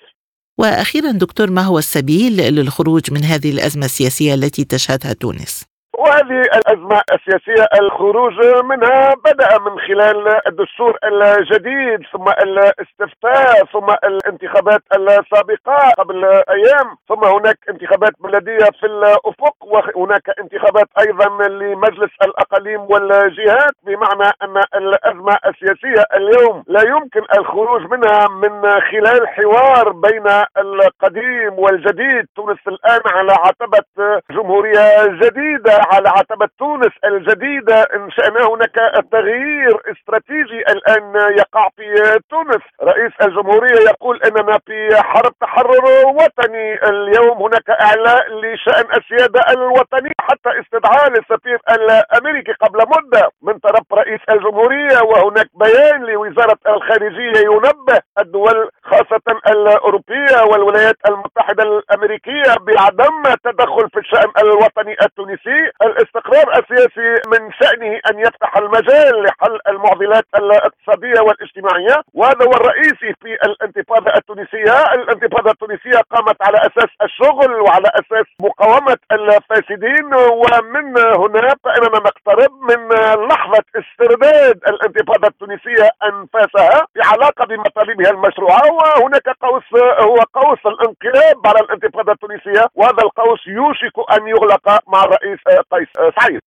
وأخيرا دكتور ما هو السبيل للخروج من هذه الأزمة السياسية التي تشهدها تونس؟ وهذه الأزمة السياسية الخروج منها بدأ من خلال الدستور الجديد ثم الاستفتاء ثم الانتخابات السابقة قبل أيام ثم هناك انتخابات بلدية في الأفق وهناك انتخابات أيضا لمجلس الأقاليم والجهات بمعنى أن الأزمة السياسية اليوم لا يمكن الخروج منها من خلال حوار بين القديم والجديد. تونس الآن على عتبة جمهورية جديدة على عتبة تونس الجديدة إن شأن هناك تغيير استراتيجي الآن يقع في تونس. رئيس الجمهورية يقول أننا في حرب تحرر وطني. اليوم هناك إعلاء لشأن السيادة الوطنية حتى استدعاء للسفير الأمريكي قبل مدة من طرف رئيس الجمهورية وهناك بيان لوزارة الخارجية ينبه الدول خاصة الأوروبية والولايات المتحدة الأمريكية بعدم التدخل في الشأن الوطني التونسي. الاستقرار السياسي من شأنه أن يفتح المجال لحل المعضلات الاقتصادية والاجتماعية وهذا هو الرئيسي في الانتفاضة التونسية. الانتفاضة التونسية قامت على أساس الشغل وعلى أساس مقاومة الفاسدين ومن هنا فإننا نقترب من لحظة استرداد الانتفاضة التونسية أنفاسها في علاقة بمطالبها المشروعة. وهناك قوس هو قوس الانقلاب على الانتفاضة التونسية. وهذا القوس يوشك أن يغلق مع الرئيس قيس سعيد.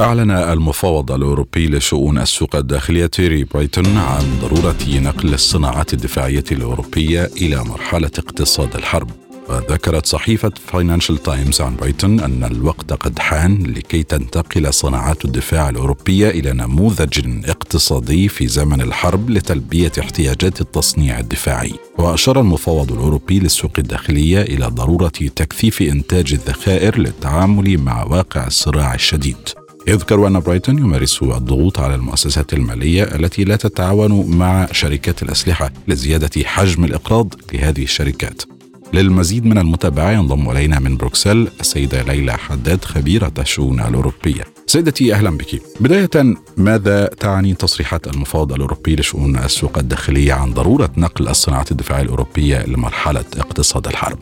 أعلن المفوض الأوروبي لشؤون السوق الداخلية تيري بريتون عن ضرورة نقل الصناعات الدفاعية الأوروبية إلى مرحلة اقتصاد الحرب. وذكرت صحيفة فاينانشال تايمز عن بريتون أن الوقت قد حان لكي تنتقل صناعات الدفاع الأوروبية إلى نموذج اقتصادي في زمن الحرب لتلبية احتياجات التصنيع الدفاعي. وأشار المفوض الأوروبي للسوق الداخلية إلى ضرورة تكثيف إنتاج الذخائر للتعامل مع واقع الصراع الشديد. يذكر أن بريتون يمارس الضغوط على المؤسسات المالية التي لا تتعاون مع شركات الأسلحة لزيادة حجم الإقراض لهذه الشركات. للمزيد من المتابعة ينضم إلينا من بروكسل السيدة ليلى حداد خبيرة الشؤون الأوروبية. سيدتي أهلا بك. بداية ماذا تعني تصريحات المفوض الأوروبي لشؤون السوق الداخلية عن ضرورة نقل الصناعات الدفاعية الأوروبية لمرحلة اقتصاد الحرب؟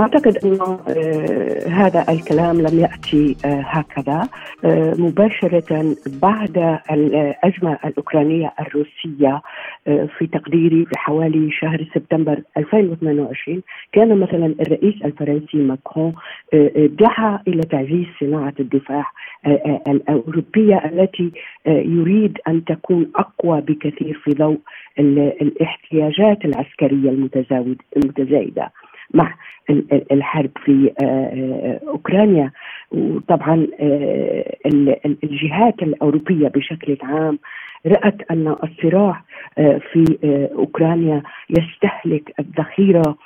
أعتقد أن آه هذا الكلام لم يأتي آه هكذا آه مباشرة بعد الأزمة الأوكرانية الروسية في تقديري في حوالي شهر سبتمبر 2022 كان مثلا الرئيس الفرنسي ماكرون دعا إلى تعزيز صناعة الدفاع الأوروبية التي يريد أن تكون أقوى بكثير في ضوء الاحتياجات العسكرية المتزايدة. مع الحرب في أوكرانيا. وطبعا الجهات الأوروبية بشكل عام رأت أن الصراع في أوكرانيا يستهلك الذخيرة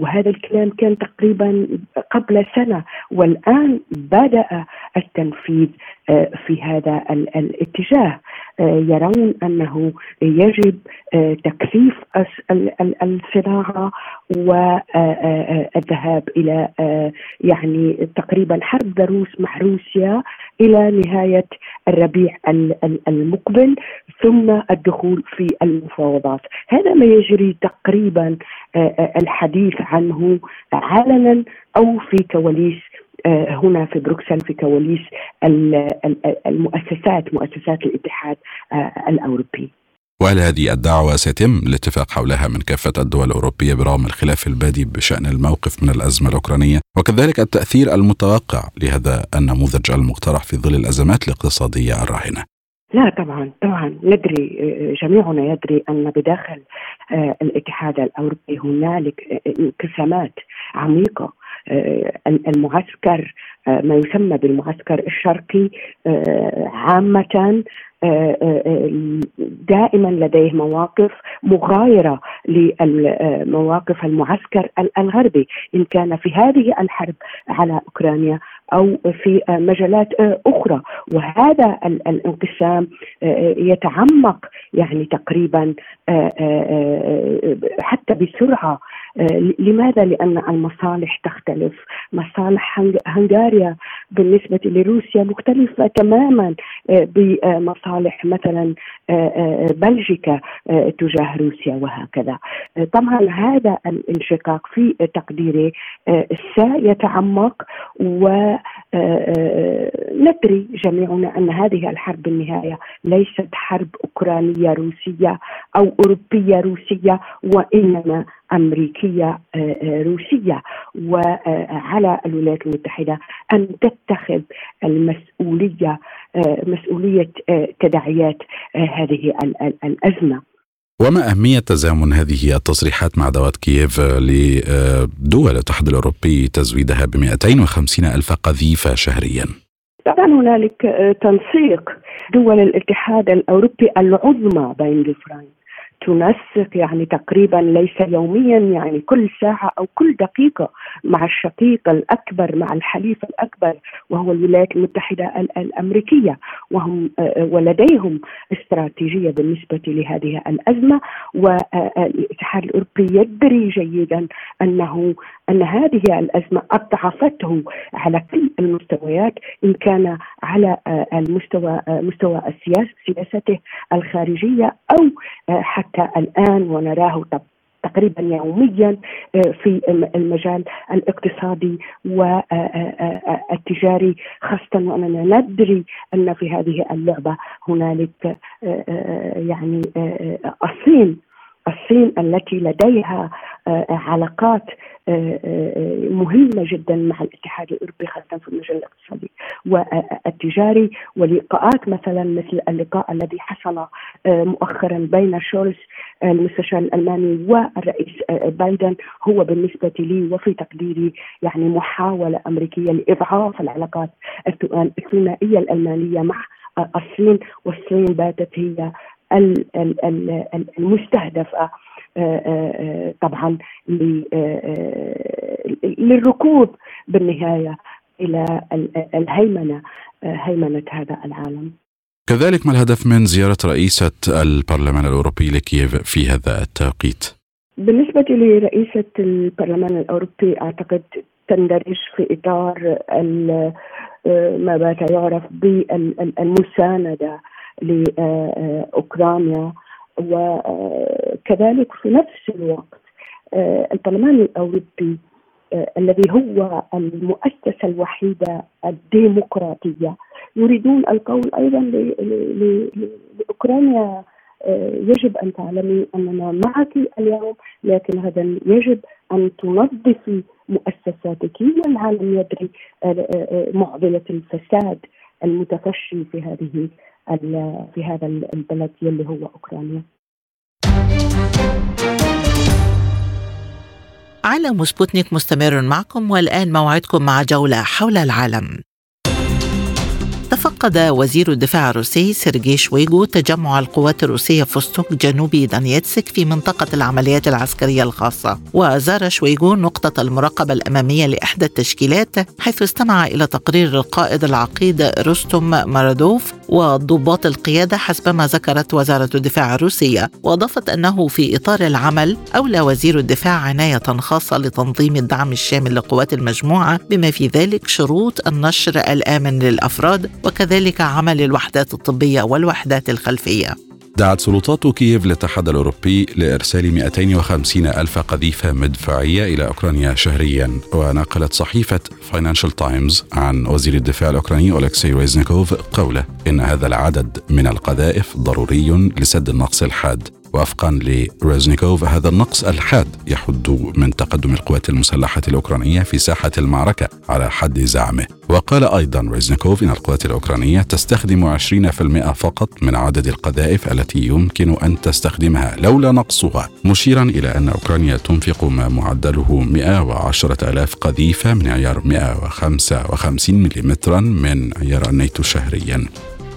وهذا الكلام كان تقريبا قبل سنة. والآن بدأ التنفيذ في هذا الاتجاه. يرون أنه يجب تكثيف الصناعة والذهاب إلى يعني تقريبا حرب ضروس مع روسيا إلى نهاية الربيع المقبل ثم الدخول في المفاوضات. هذا ما يجري تقريبا الحديث عنه علنا أو في كواليس هنا في بروكسل في كواليس المؤسسات مؤسسات الاتحاد الأوروبي. وهل هذه الدعوة سيتم الاتفاق حولها من كافة الدول الأوروبية برغم الخلاف البادي بشأن الموقف من الأزمة الأوكرانية وكذلك التأثير المتوقع لهذا النموذج المقترح في ظل الأزمات الاقتصادية الراهنة. لا طبعا طبعا. ندري جميعنا يدري أن بداخل الاتحاد الأوروبي هنالك انقسامات عميقة. المعسكر ما يسمى بالمعسكر الشرقي عامة دائما لديه مواقف مغايرة لمواقف المعسكر الغربي إن كان في هذه الحرب على أوكرانيا أو في مجالات أخرى. وهذا الانقسام يتعمق يعني تقريبا حتى بسرعة لماذا؟ لأن المصالح تختلف مصالح هنغاريا بالنسبة لروسيا مختلفة تماما بمصالح مثلا بلجيكا تجاه روسيا وهكذا طبعا هذا الانشقاق في تقديري سيتعمق و ندري جميعنا أن هذه الحرب بالنهايه ليست حرب أوكرانية روسية أو أوروبية روسية وإنما أمريكية روسية وعلى الولايات المتحدة أن تتخذ المسؤولية مسؤولية تداعيات هذه الأزمة وما أهمية تزامن هذه التصريحات مع دعوات كييف لدول الاتحاد الأوروبي تزويدها ب 250 ألف قذيفة شهريا؟ طبعا هنالك تنسيق دول الاتحاد الأوروبي العظمى بين الجفرين تنسق يعني تقريبا ليس يوميا يعني كل ساعة أو كل دقيقة مع الشقيق الأكبر مع الحليف الأكبر وهو الولايات المتحدة الأمريكية. وهم آه، ولديهم استراتيجية بالنسبة لهذه الأزمة. والاتحاد الأوروبي يدري جيدا أنه أن هذه الأزمة أضعفته على كل المستويات إن كان على آه، المستوى آه، مستوى السياسة سياسته الخارجية أو حتى حتى الآن ونراه تقريبا يوميا آه، في المجال الاقتصادي والتجاري آه، آه، خاصة وأننا ندري أن في هذه اللعبة هنالك يعني الصين الصين التي لديها علاقات مهمة جدا مع الاتحاد الأوروبي خاصة في المجال الاقتصادي والتجاري ولقاءات مثلا مثل اللقاء الذي حصل مؤخرا بين شولز المستشار الألماني والرئيس بايدن. هو بالنسبة لي وفي تقديري يعني محاولة أمريكية لإضعاف العلاقات الثنائية الألمانية مع الصين. والصين باتت هي المستهدفة آه، آه، آه، طبعا للركود بالنهاية إلى الهيمنة هيمنة هذا العالم. كذلك ما الهدف من زيارة رئيسة البرلمان الأوروبي لكييف في هذا التوقيت؟ بالنسبة لرئيسه البرلمان الأوروبي أعتقد تندرج في إطار ما بات يعرف بالمسانده لاوكرانيا وكذلك في نفس الوقت آه، البرلمان الأوروبي آه، الذي هو المؤسسة الوحيدة الديمقراطية يريدون القول أيضا لأوكرانيا آه، يجب أن تعلمي أننا معك اليوم لكن هذا يجب أن تنظفي مؤسساتك والعالم يدري معضلة الفساد المتفشي في هذه في هذا البلد اللي هو أوكرانيا. عالم سبوتنيك مستمر معكم والآن موعدكم مع جولة حول العالم. تفقد وزير الدفاع الروسي سيرجي شويغو تجمع القوات الروسية فوستوك جنوب دونيتسك في منطقة العمليات العسكرية الخاصة. وزار شويغو نقطة المراقبة الأمامية لإحدى التشكيلات حيث استمع إلى تقرير القائد العقيد رستم مرادوف وضباط القيادة حسب ما ذكرت وزارة الدفاع الروسية وأضافت أنه في إطار العمل أولى وزير الدفاع عناية خاصة لتنظيم الدعم الشامل لقوات المجموعة بما في ذلك شروط النشر الآمن للأفراد وكذلك عمل الوحدات الطبية والوحدات الخلفية. دعت سلطات كييف الاتحاد الأوروبي لإرسال 250 ألف قذيفة مدفعية إلى أوكرانيا شهريا ونقلت صحيفة فاينانشال تايمز عن وزير الدفاع الأوكراني أولكسي ريزنيكوف قوله إن هذا العدد من القذائف ضروري لسد النقص الحاد. وفقا لريزنيكوف هذا النقص الحاد يحد من تقدم القوات المسلحة الأوكرانية في ساحة المعركة على حد زعمه. وقال أيضا ريزنيكوف إن القوات الأوكرانية تستخدم 20% فقط من عدد القذائف التي يمكن أن تستخدمها لولا نقصها مشيرا إلى أن أوكرانيا تنفق ما معدله 110 ألاف قذيفة من عيار 155 ملم من عيار الناتو شهريا.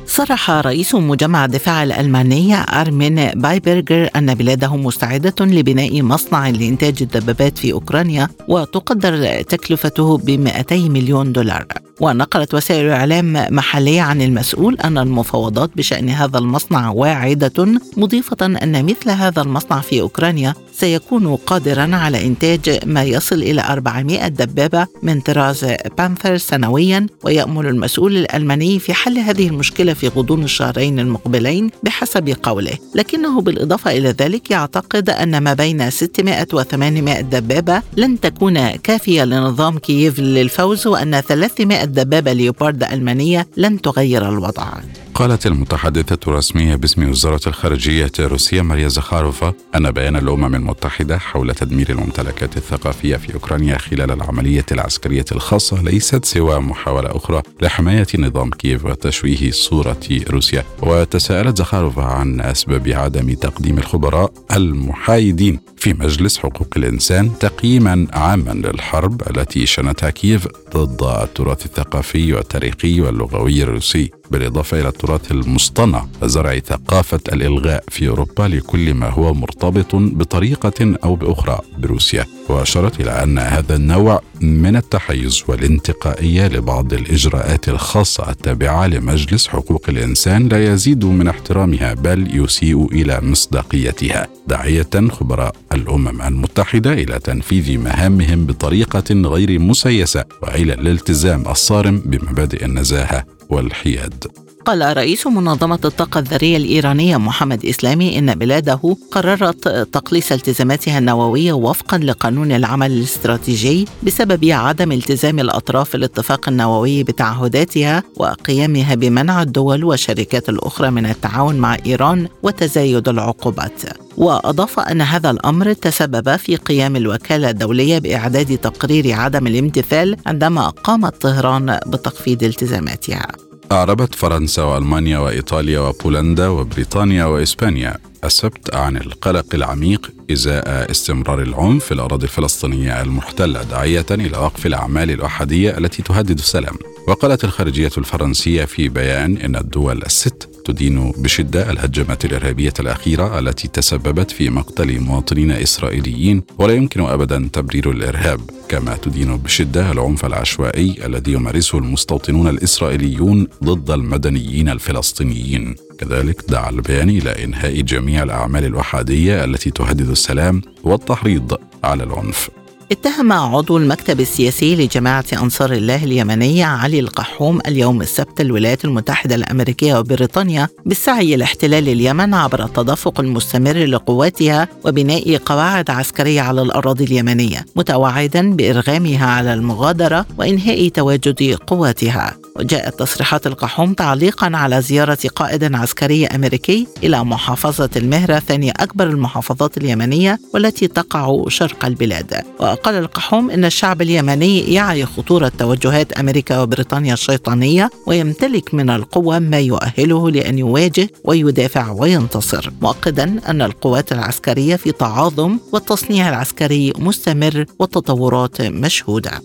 صرح رئيس مجمع الدفاع الألماني أرمين بايبرجر أن بلاده مستعدة لبناء مصنع لإنتاج الدبابات في أوكرانيا وتقدر تكلفته ب 200 مليون دولار. ونقلت وسائل إعلام محلية عن المسؤول أن المفاوضات بشأن هذا المصنع واعدة مضيفة أن مثل هذا المصنع في أوكرانيا سيكون قادرا على إنتاج ما يصل إلى 400 دبابة من طراز بانثر سنويا ويأمل المسؤول الألماني في حل هذه المشكلة في غضون الشهرين المقبلين بحسب قوله. لكنه بالإضافة إلى ذلك يعتقد أن ما بين 600 و 800 دبابة لن تكون كافية لنظام كييف للفوز وأن 300 دبابة ليوبارد ألمانية لن تغير الوضع. قالت المتحدثة الرسمية باسم وزارة الخارجية الروسية ماريا زخاروفا أن بيان الأمم المتحدة حول تدمير الممتلكات الثقافية في أوكرانيا خلال العملية العسكرية الخاصة ليست سوى محاولة أخرى لحماية نظام كييف وتشويه صورة روسيا. وتساءلت زخاروفا عن أسباب عدم تقديم الخبراء المحايدين في مجلس حقوق الإنسان تقييما عاما للحرب التي شنتها كييف ضد التراث الثقافي والتاريخي واللغوي الروسي. بالإضافة إلى التراث المصطنع وزرع ثقافة الإلغاء في أوروبا لكل ما هو مرتبط بطريقة أو بأخرى بروسيا. وأشارت إلى أن هذا النوع من التحيز والانتقائية لبعض الإجراءات الخاصة التابعة لمجلس حقوق الإنسان لا يزيد من احترامها بل يسيء إلى مصداقيتها داعية خبراء الأمم المتحدة إلى تنفيذ مهامهم بطريقة غير مسيسة وإلى الالتزام الصارم بمبادئ النزاهة. والحياد. قال رئيس منظمة الطاقة الذرية الإيرانية محمد إسلامي إن بلاده قررت تقليص التزاماتها النووية وفقا لقانون العمل الاستراتيجي بسبب عدم التزام الأطراف الاتفاق النووي بتعهداتها وقيامها بمنع الدول والشركات الأخرى من التعاون مع إيران وتزايد العقوبات. وأضاف أن هذا الأمر تسبب في قيام الوكالة الدولية بإعداد تقرير عدم الامتثال عندما قامت طهران بتخفيض التزاماتها. أعربت فرنسا وألمانيا وإيطاليا وبولندا وبريطانيا وإسبانيا. السبت عن القلق العميق إزاء استمرار العنف في الأراضي الفلسطينية المحتلة داعية إلى وقف الأعمال الأحادية التي تهدد السلام. وقالت الخارجية الفرنسية في بيان إن الدول الست تدين بشدة الهجمات الإرهابية الأخيرة التي تسببت في مقتل مواطنين إسرائيليين ولا يمكن ابدا تبرير الإرهاب. كما تدين بشدة العنف العشوائي الذي يمارسه المستوطنون الإسرائيليون ضد المدنيين الفلسطينيين. كذلك دعا البيان إلى إنهاء جميع الأعمال الاحاديه التي تهدد السلام والتحريض على العنف. اتهم عضو المكتب السياسي لجماعة أنصار الله اليمنية علي القحوم اليوم السبت الولايات المتحدة الأمريكية وبريطانيا بالسعي لاحتلال اليمن عبر التدفق المستمر لقواتها وبناء قواعد عسكرية على الأراضي اليمنية متوعدا بإرغامها على المغادرة وإنهاء تواجد قواتها. وجاءت تصريحات القحوم تعليقا على زيارة قائد عسكري أمريكي إلى محافظة المهرة ثاني أكبر المحافظات اليمنية والتي تقع شرق البلاد. وقال القحوم إن الشعب اليمني يعي خطورة توجهات أمريكا وبريطانيا الشيطانية ويمتلك من القوة ما يؤهله لأن يواجه ويدافع وينتصر. مؤكدا أن القوات العسكرية في تعاظم والتصنيع العسكري مستمر والتطورات مشهودة.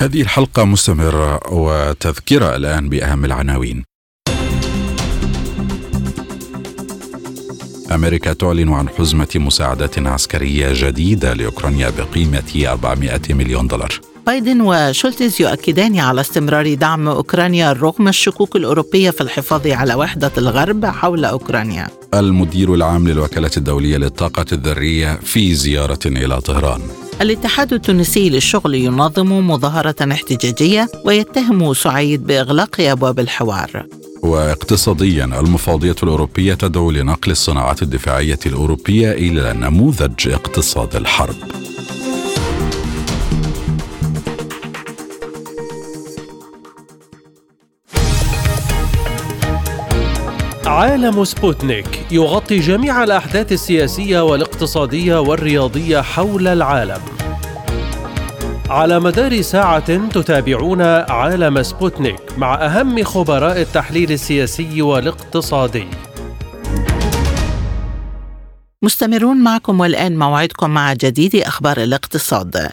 هذه الحلقة مستمرة وتذكرة الآن بأهم العناوين. أمريكا تعلن عن حزمة مساعدات عسكرية جديدة لأوكرانيا بقيمة 400 مليون دولار. بايدن وشولتز يؤكدان على استمرار دعم أوكرانيا رغم الشكوك الأوروبية في الحفاظ على وحدة الغرب حول أوكرانيا. المدير العام للوكالة الدولية للطاقة الذرية في زيارة إلى طهران. الاتحاد التونسي للشغل ينظم مظاهرة احتجاجية ويتهم سعيد بإغلاق أبواب الحوار. واقتصاديا المفوضية الأوروبية تدعو لنقل الصناعات الدفاعية الأوروبية إلى نموذج اقتصاد الحرب. عالم سبوتنيك يغطي جميع الأحداث السياسية والاقتصادية والرياضية حول العالم على مدار ساعة تتابعون عالم سبوتنيك مع أهم خبراء التحليل السياسي والاقتصادي. مستمرون معكم والآن موعدكم مع جديد أخبار الاقتصاد.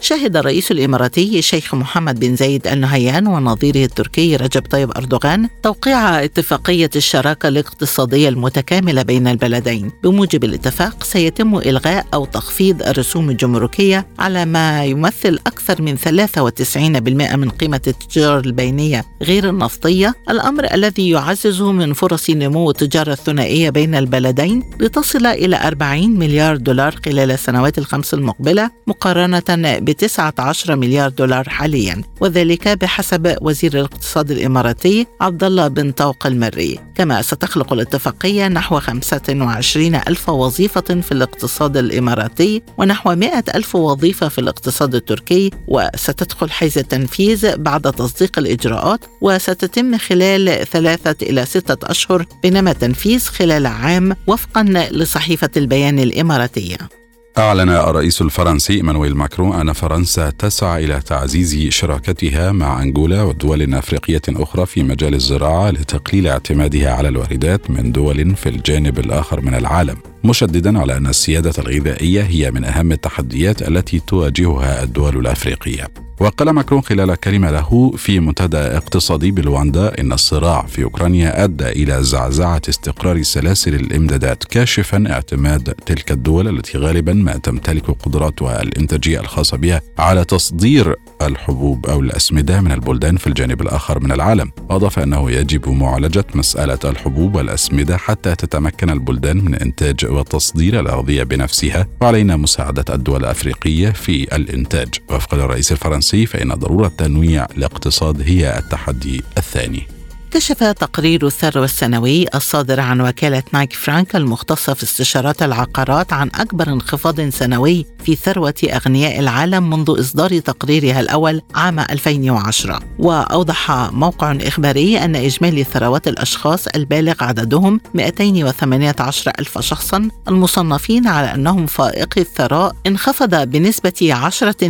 شهد الرئيس الإماراتي الشيخ محمد بن زايد النهيان ونظيره التركي رجب طيب أردوغان توقيع اتفاقية الشراكة الاقتصادية المتكاملة بين البلدين. بموجب الاتفاق سيتم إلغاء أو تخفيض الرسوم الجمركية على ما يمثل أكثر من 93% من قيمة التجارة البينية. غير النفطية الأمر الذي يعزز من فرص نمو التجارة الثنائية بين البلدين لتصل إلى 40 مليار دولار خلال السنوات الخمس المقبلة مقارنة ب 19 مليار دولار حاليا وذلك بحسب وزير الاقتصاد الإماراتي عبد الله بن طوق المري. كما ستخلق الاتفاقية نحو 25 ألف وظيفة في الاقتصاد الإماراتي ونحو 100 ألف وظيفة في الاقتصاد التركي وستدخل حيز التنفيذ بعد تصديق الإجراءات وستتم خلال ثلاثة إلى ستة أشهر بينما التنفيذ خلال عام وفقا لصحيفة البيان الإماراتية. أعلن الرئيس الفرنسي إيمانويل ماكرون أن فرنسا تسعى إلى تعزيز شراكتها مع أنغولا ودول أفريقية أخرى في مجال الزراعة لتقليل اعتمادها على الواردات من دول في الجانب الآخر من العالم. مشددا على أن السيادة الغذائية هي من أهم التحديات التي تواجهها الدول الأفريقية. وقال ماكرون خلال كلمة له في منتدى اقتصادي بلواندا إن الصراع في أوكرانيا أدى إلى زعزعة استقرار سلاسل الإمدادات كاشفا اعتماد تلك الدول التي غالبا ما تمتلك قدراتها الإنتاجية الخاصة بها على تصدير الحبوب أو الأسمدة من البلدان في الجانب الآخر من العالم. أضاف أنه يجب معالجة مسألة الحبوب والأسمدة حتى تتمكن البلدان من إنتاج وتصدير الأغذية بنفسها. وعلينا مساعدة الدول الأفريقية في الإنتاج. وفق الرئيس الفرنسي فإن ضرورة تنويع الاقتصاد هي التحدي الثاني. كشف تقرير الثروة السنوي الصادر عن وكالة نايك فرانك المختصة في استشارات العقارات عن أكبر انخفاض سنوي في ثروة أغنياء العالم منذ إصدار تقريرها الأول عام 2010 وأوضح موقع إخباري أن إجمالي ثروات الأشخاص البالغ عددهم 218 ألف شخصا المصنفين على أنهم فائقي الثراء انخفض بنسبة 10%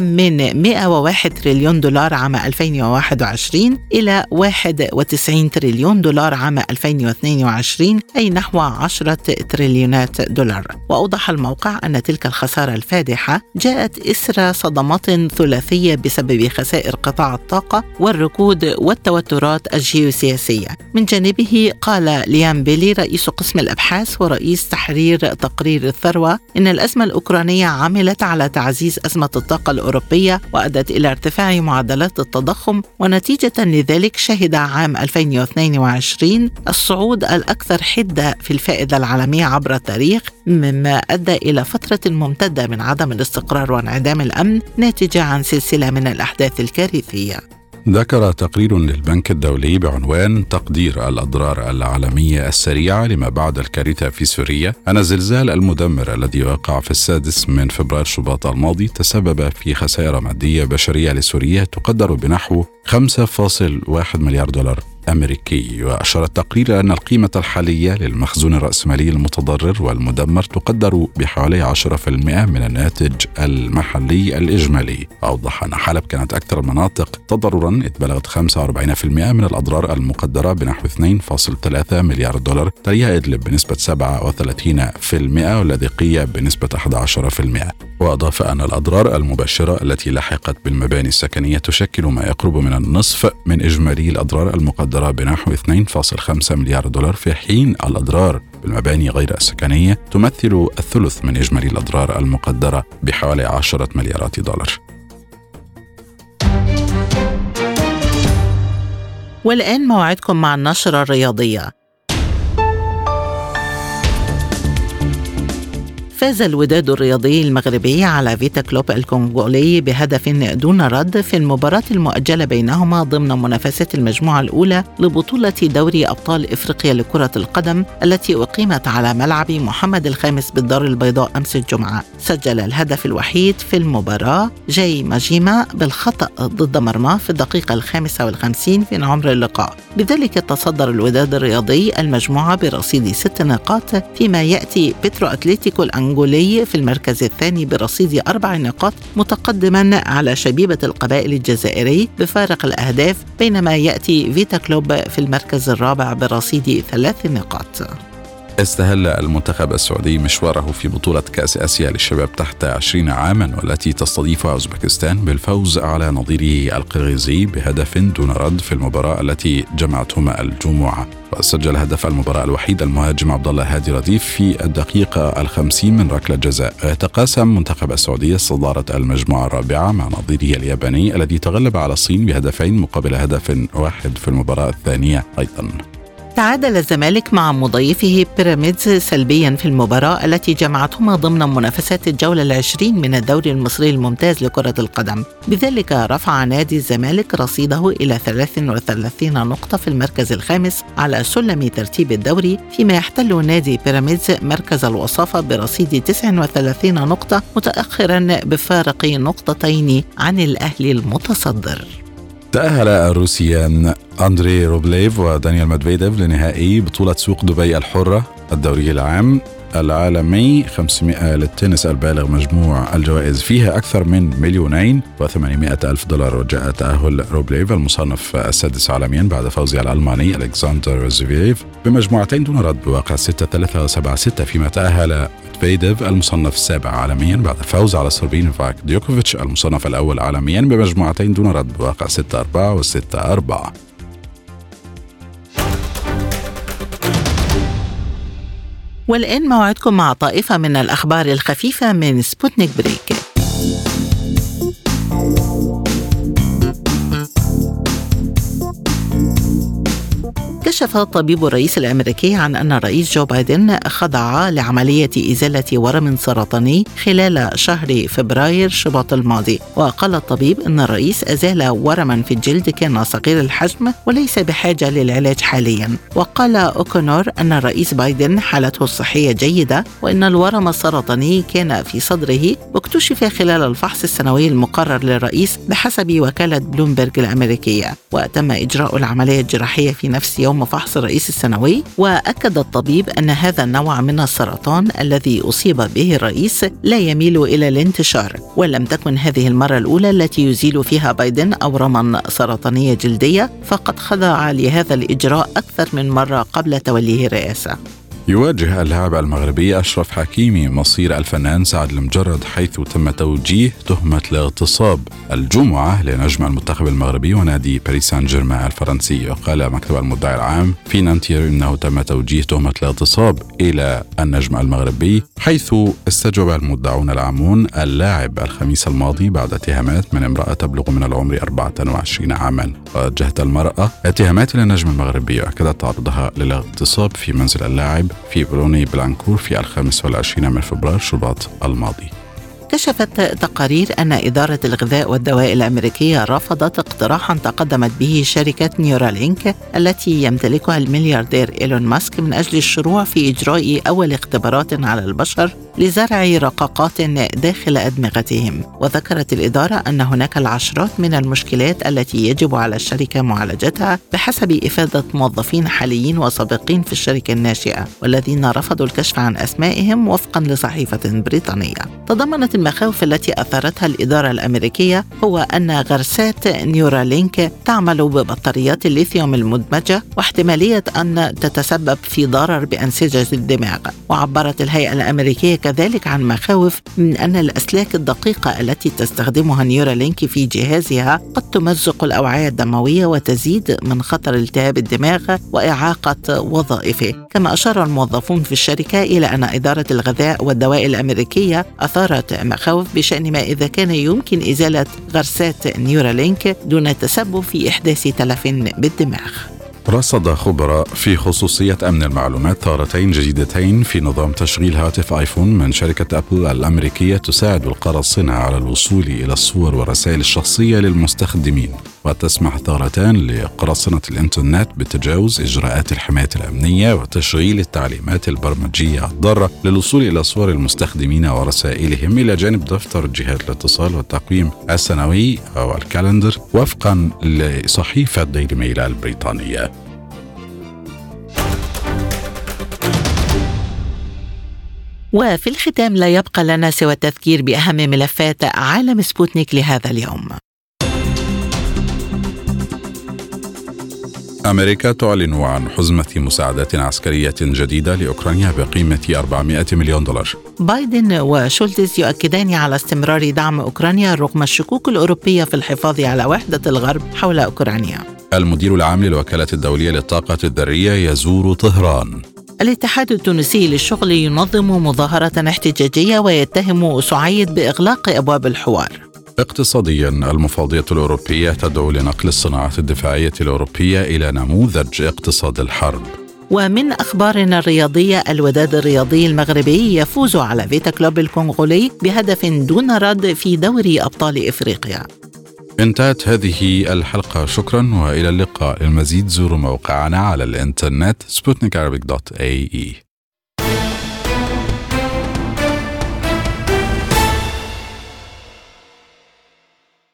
من 101 تريليون دولار عام 2021 إلى 1 91 تريليون دولار عام 2022 أي نحو 10 تريليونات دولار. وأوضح الموقع أن تلك الخسارة الفادحة جاءت إثر صدمات ثلاثية بسبب خسائر قطاع الطاقة والركود والتوترات الجيوسياسية. من جانبه قال ليام بيلي رئيس قسم الأبحاث ورئيس تحرير تقرير الثروة إن الأزمة الأوكرانية عملت على تعزيز أزمة الطاقة الأوروبية وأدت إلى ارتفاع معدلات التضخم ونتيجة لذلك شهد عام 2022 الصعود الأكثر حدة في الفائدة العالمية عبر التاريخ مما أدى إلى فترة ممتدة من عدم الاستقرار وانعدام الأمن ناتجة عن سلسلة من الأحداث الكارثية. ذكر تقرير للبنك الدولي بعنوان تقدير الأضرار العالمية السريعة لما بعد الكارثة في سوريا. أن الزلزال المدمر الذي وقع في السادس من فبراير شباط الماضي تسبب في خسائر مادية بشرية لسوريا تقدر بنحو 5.1 مليار دولار. أمريكي وأشار التقرير أن القيمة الحالية للمخزون الرأسمالي المتضرر والمدمر تقدر بحوالي 10% من الناتج المحلي الإجمالي. أوضح أن حلب كانت أكثر المناطق تضررا إذ بلغت 45% من الأضرار المقدرة بنحو 2.3 مليار دولار تليها إدلب بنسبة 37% واللاذقية بنسبة 11% وأضاف أن الأضرار المباشرة التي لحقت بالمباني السكنية تشكل ما يقرب من النصف من إجمالي الأضرار المقدرة. بنحو 2.5 مليار دولار في حين الأضرار بالمباني غير السكنية تمثل الثلث من إجمالي الأضرار المقدرة بحوالي 10 مليارات دولار. والآن موعدكم مع النشرة الرياضية. فاز الوداد الرياضي المغربي على فيتا كلوب الكونغولي بهدف دون رد في المباراة المؤجلة بينهما ضمن منافسات المجموعة الأولى لبطولة دوري أبطال إفريقيا لكرة القدم التي أقيمت على ملعب محمد الخامس بالدار البيضاء أمس الجمعة. سجل الهدف الوحيد في المباراة جاي ماجيما بالخطأ ضد مرماه في الدقيقة الخامسة والخمسين من عمر اللقاء. بذلك تصدر الوداد الرياضي المجموعة برصيد ست نقاط فيما يأتي بترو أتليتيكو الأنجولي الأنغولي في المركز الثاني برصيد أربع نقاط متقدما على شبيبة القبائل الجزائري بفارق الأهداف بينما يأتي فيتا كلوب في المركز الرابع برصيد ثلاث نقاط. استهل المنتخب السعودي مشواره في بطولة كأس آسيا للشباب تحت 20 عاما والتي تستضيفها أوزبكستان بالفوز على نظيره القرغيزي بهدف دون رد في المباراة التي جمعتهما الجمعة. وسجل هدف المباراة الوحيد المهاجم عبد الله هادي رديف في الدقيقة الخمسين من ركلة جزاء. يتقاسم منتخب السعودية صدارة المجموعة الرابعة مع نظيره الياباني الذي تغلب على الصين بهدفين مقابل هدف واحد في المباراة الثانية أيضا. تعادل الزمالك مع مضيفه بيراميدز سلبيا في المباراة التي جمعتهما ضمن منافسات الجولة العشرين من الدوري المصري الممتاز لكرة القدم. بذلك رفع نادي الزمالك رصيده إلى 33 نقطة في المركز الخامس على سلم ترتيب الدوري فيما يحتل نادي بيراميدز مركز الوصافة برصيد 39 نقطة متأخرا بفارق نقطتين عن الأهلي المتصدر. تأهل الروسيان أندري روبليف ودانيال مدفيديف لنهائي بطولة سوق دبي الحرة الدوري العام. العالمي. 500 للتنس البالغ مجموع الجوائز فيها أكثر من مليونين و800 ألف دولار. وجاء تأهل روبليف المصنف السادس عالميا بعد فوزه على الألماني ألكسندر زفيريف بمجموعتين دون رد بواقع 6 3 7 6 فيما تأهل ميدفيديف المصنف السابع عالميا بعد فوزه على الصربي نوفاك ديوكوفيتش المصنف الأول عالميا بمجموعتين دون رد بواقع 6 4 و 6 4 والآن موعدكم مع طائفة من الأخبار الخفيفة من سبوتنيك بريك. كشف طبيب الرئيس الأمريكي عن أن الرئيس جو بايدن خضع لعملية إزالة ورم سرطاني خلال شهر فبراير شباط الماضي وقال الطبيب إن الرئيس أزال ورما في الجلد كان صغير الحجم وليس بحاجة للعلاج حاليا. وقال أوكونور أن الرئيس بايدن حالته الصحية جيدة وإن الورم السرطاني كان في صدره واكتشف خلال الفحص السنوي المقرر للرئيس بحسب وكالة بلومبرج الأمريكية. وتم إجراء العملية الجراحية في نفس يوم فحص الرئيس السنوي وأكد الطبيب أن هذا النوع من السرطان الذي أصيب به الرئيس لا يميل إلى الانتشار ولم تكن هذه المرة الأولى التي يزيل فيها بايدن اورما سرطانية جلدية فقد خضع لهذا الإجراء أكثر من مرة قبل توليه الرئاسة. يواجه اللاعب المغربي أشرف حكيمي مصير الفنان سعد المجرد حيث تم توجيه تهمة الاغتصاب الجمعة لنجم المنتخب المغربي ونادي باريس سان جيرمان الفرنسي. وقال مكتب المدعي العام في نانتير أنه تم توجيه تهمة الاغتصاب إلى النجم المغربي حيث استجوب المدعون العامون اللاعب الخميس الماضي بعد اتهامات من امرأة تبلغ من العمر 24 عاما. وجهت المرأة اتهامات للنجم المغربي وأكدت تعرضها للاغتصاب في منزل اللاعب في بولوني بيلانكور في الخامس والعشرين من فبراير شباط الماضي. كشفت تقارير أن إدارة الغذاء والدواء الأمريكية رفضت اقتراحا تقدمت به شركة نيورالينك التي يمتلكها الملياردير إيلون ماسك من أجل الشروع في إجراء أول اختبارات على البشر لزرع رقاقات داخل أدمغتهم. وذكرت الإدارة أن هناك العشرات من المشكلات التي يجب على الشركة معالجتها بحسب إفادة موظفين حاليين وسابقين في الشركة الناشئة والذين رفضوا الكشف عن أسمائهم وفقا لصحيفة بريطانية. تضمنت المخاوف التي أثارتها الإدارة الأمريكية هو أن غرسات نيورالينك تعمل ببطاريات الليثيوم المدمجة واحتمالية أن تتسبب في ضرر بأنسجة الدماغ. وعبرت الهيئة الأمريكية كذلك عن مخاوف من أن الأسلاك الدقيقة التي تستخدمها نيورالينك في جهازها قد تمزق الأوعية الدموية وتزيد من خطر التهاب الدماغ وإعاقة وظائفه. كما أشار الموظفون في الشركة إلى أن إدارة الغذاء والدواء الأمريكية أثارت مخاوف بشأن ما إذا كان يمكن إزالة غرسات نيورالينك دون التسبب في إحداث تلف بالدماغ. رصد خبراء في خصوصية أمن المعلومات ثغرتين جديدتين في نظام تشغيل هاتف آيفون من شركة أبل الأمريكية تساعد القراصنة على الوصول إلى الصور والرسائل الشخصية للمستخدمين وتسمح ثغرتان لقراصنة الإنترنت بتجاوز إجراءات الحماية الأمنية وتشغيل التعليمات البرمجية الضارة للوصول إلى صور المستخدمين ورسائلهم إلى جانب دفتر جهات الاتصال والتقويم السنوي أو ال calendar وفقا لصحيفة ديلي ميل البريطانية. وفي الختام لا يبقى لنا سوى التذكير بأهم ملفات عالم سبوتنيك لهذا اليوم. أمريكا تعلن عن حزمة مساعدات عسكرية جديدة لأوكرانيا بقيمة 400 مليون دولار. بايدن وشولتز يؤكدان على استمرار دعم أوكرانيا رغم الشكوك الأوروبية في الحفاظ على وحدة الغرب حول أوكرانيا. المدير العام للوكالة الدولية للطاقة الذرية يزور طهران. الاتحاد التونسي للشغل ينظم مظاهرة احتجاجية ويتهم سعيد بإغلاق أبواب الحوار. اقتصاديا المفوضية الأوروبية تدعو لنقل الصناعة الدفاعية الأوروبية إلى نموذج اقتصاد الحرب. ومن أخبارنا الرياضية الوداد الرياضي المغربي يفوز على فيتا كلوب الكونغولي بهدف دون رد في دوري أبطال إفريقيا. انتهت هذه الحلقة. شكرا وإلى اللقاء. المزيد زوروا موقعنا على الإنترنت إي.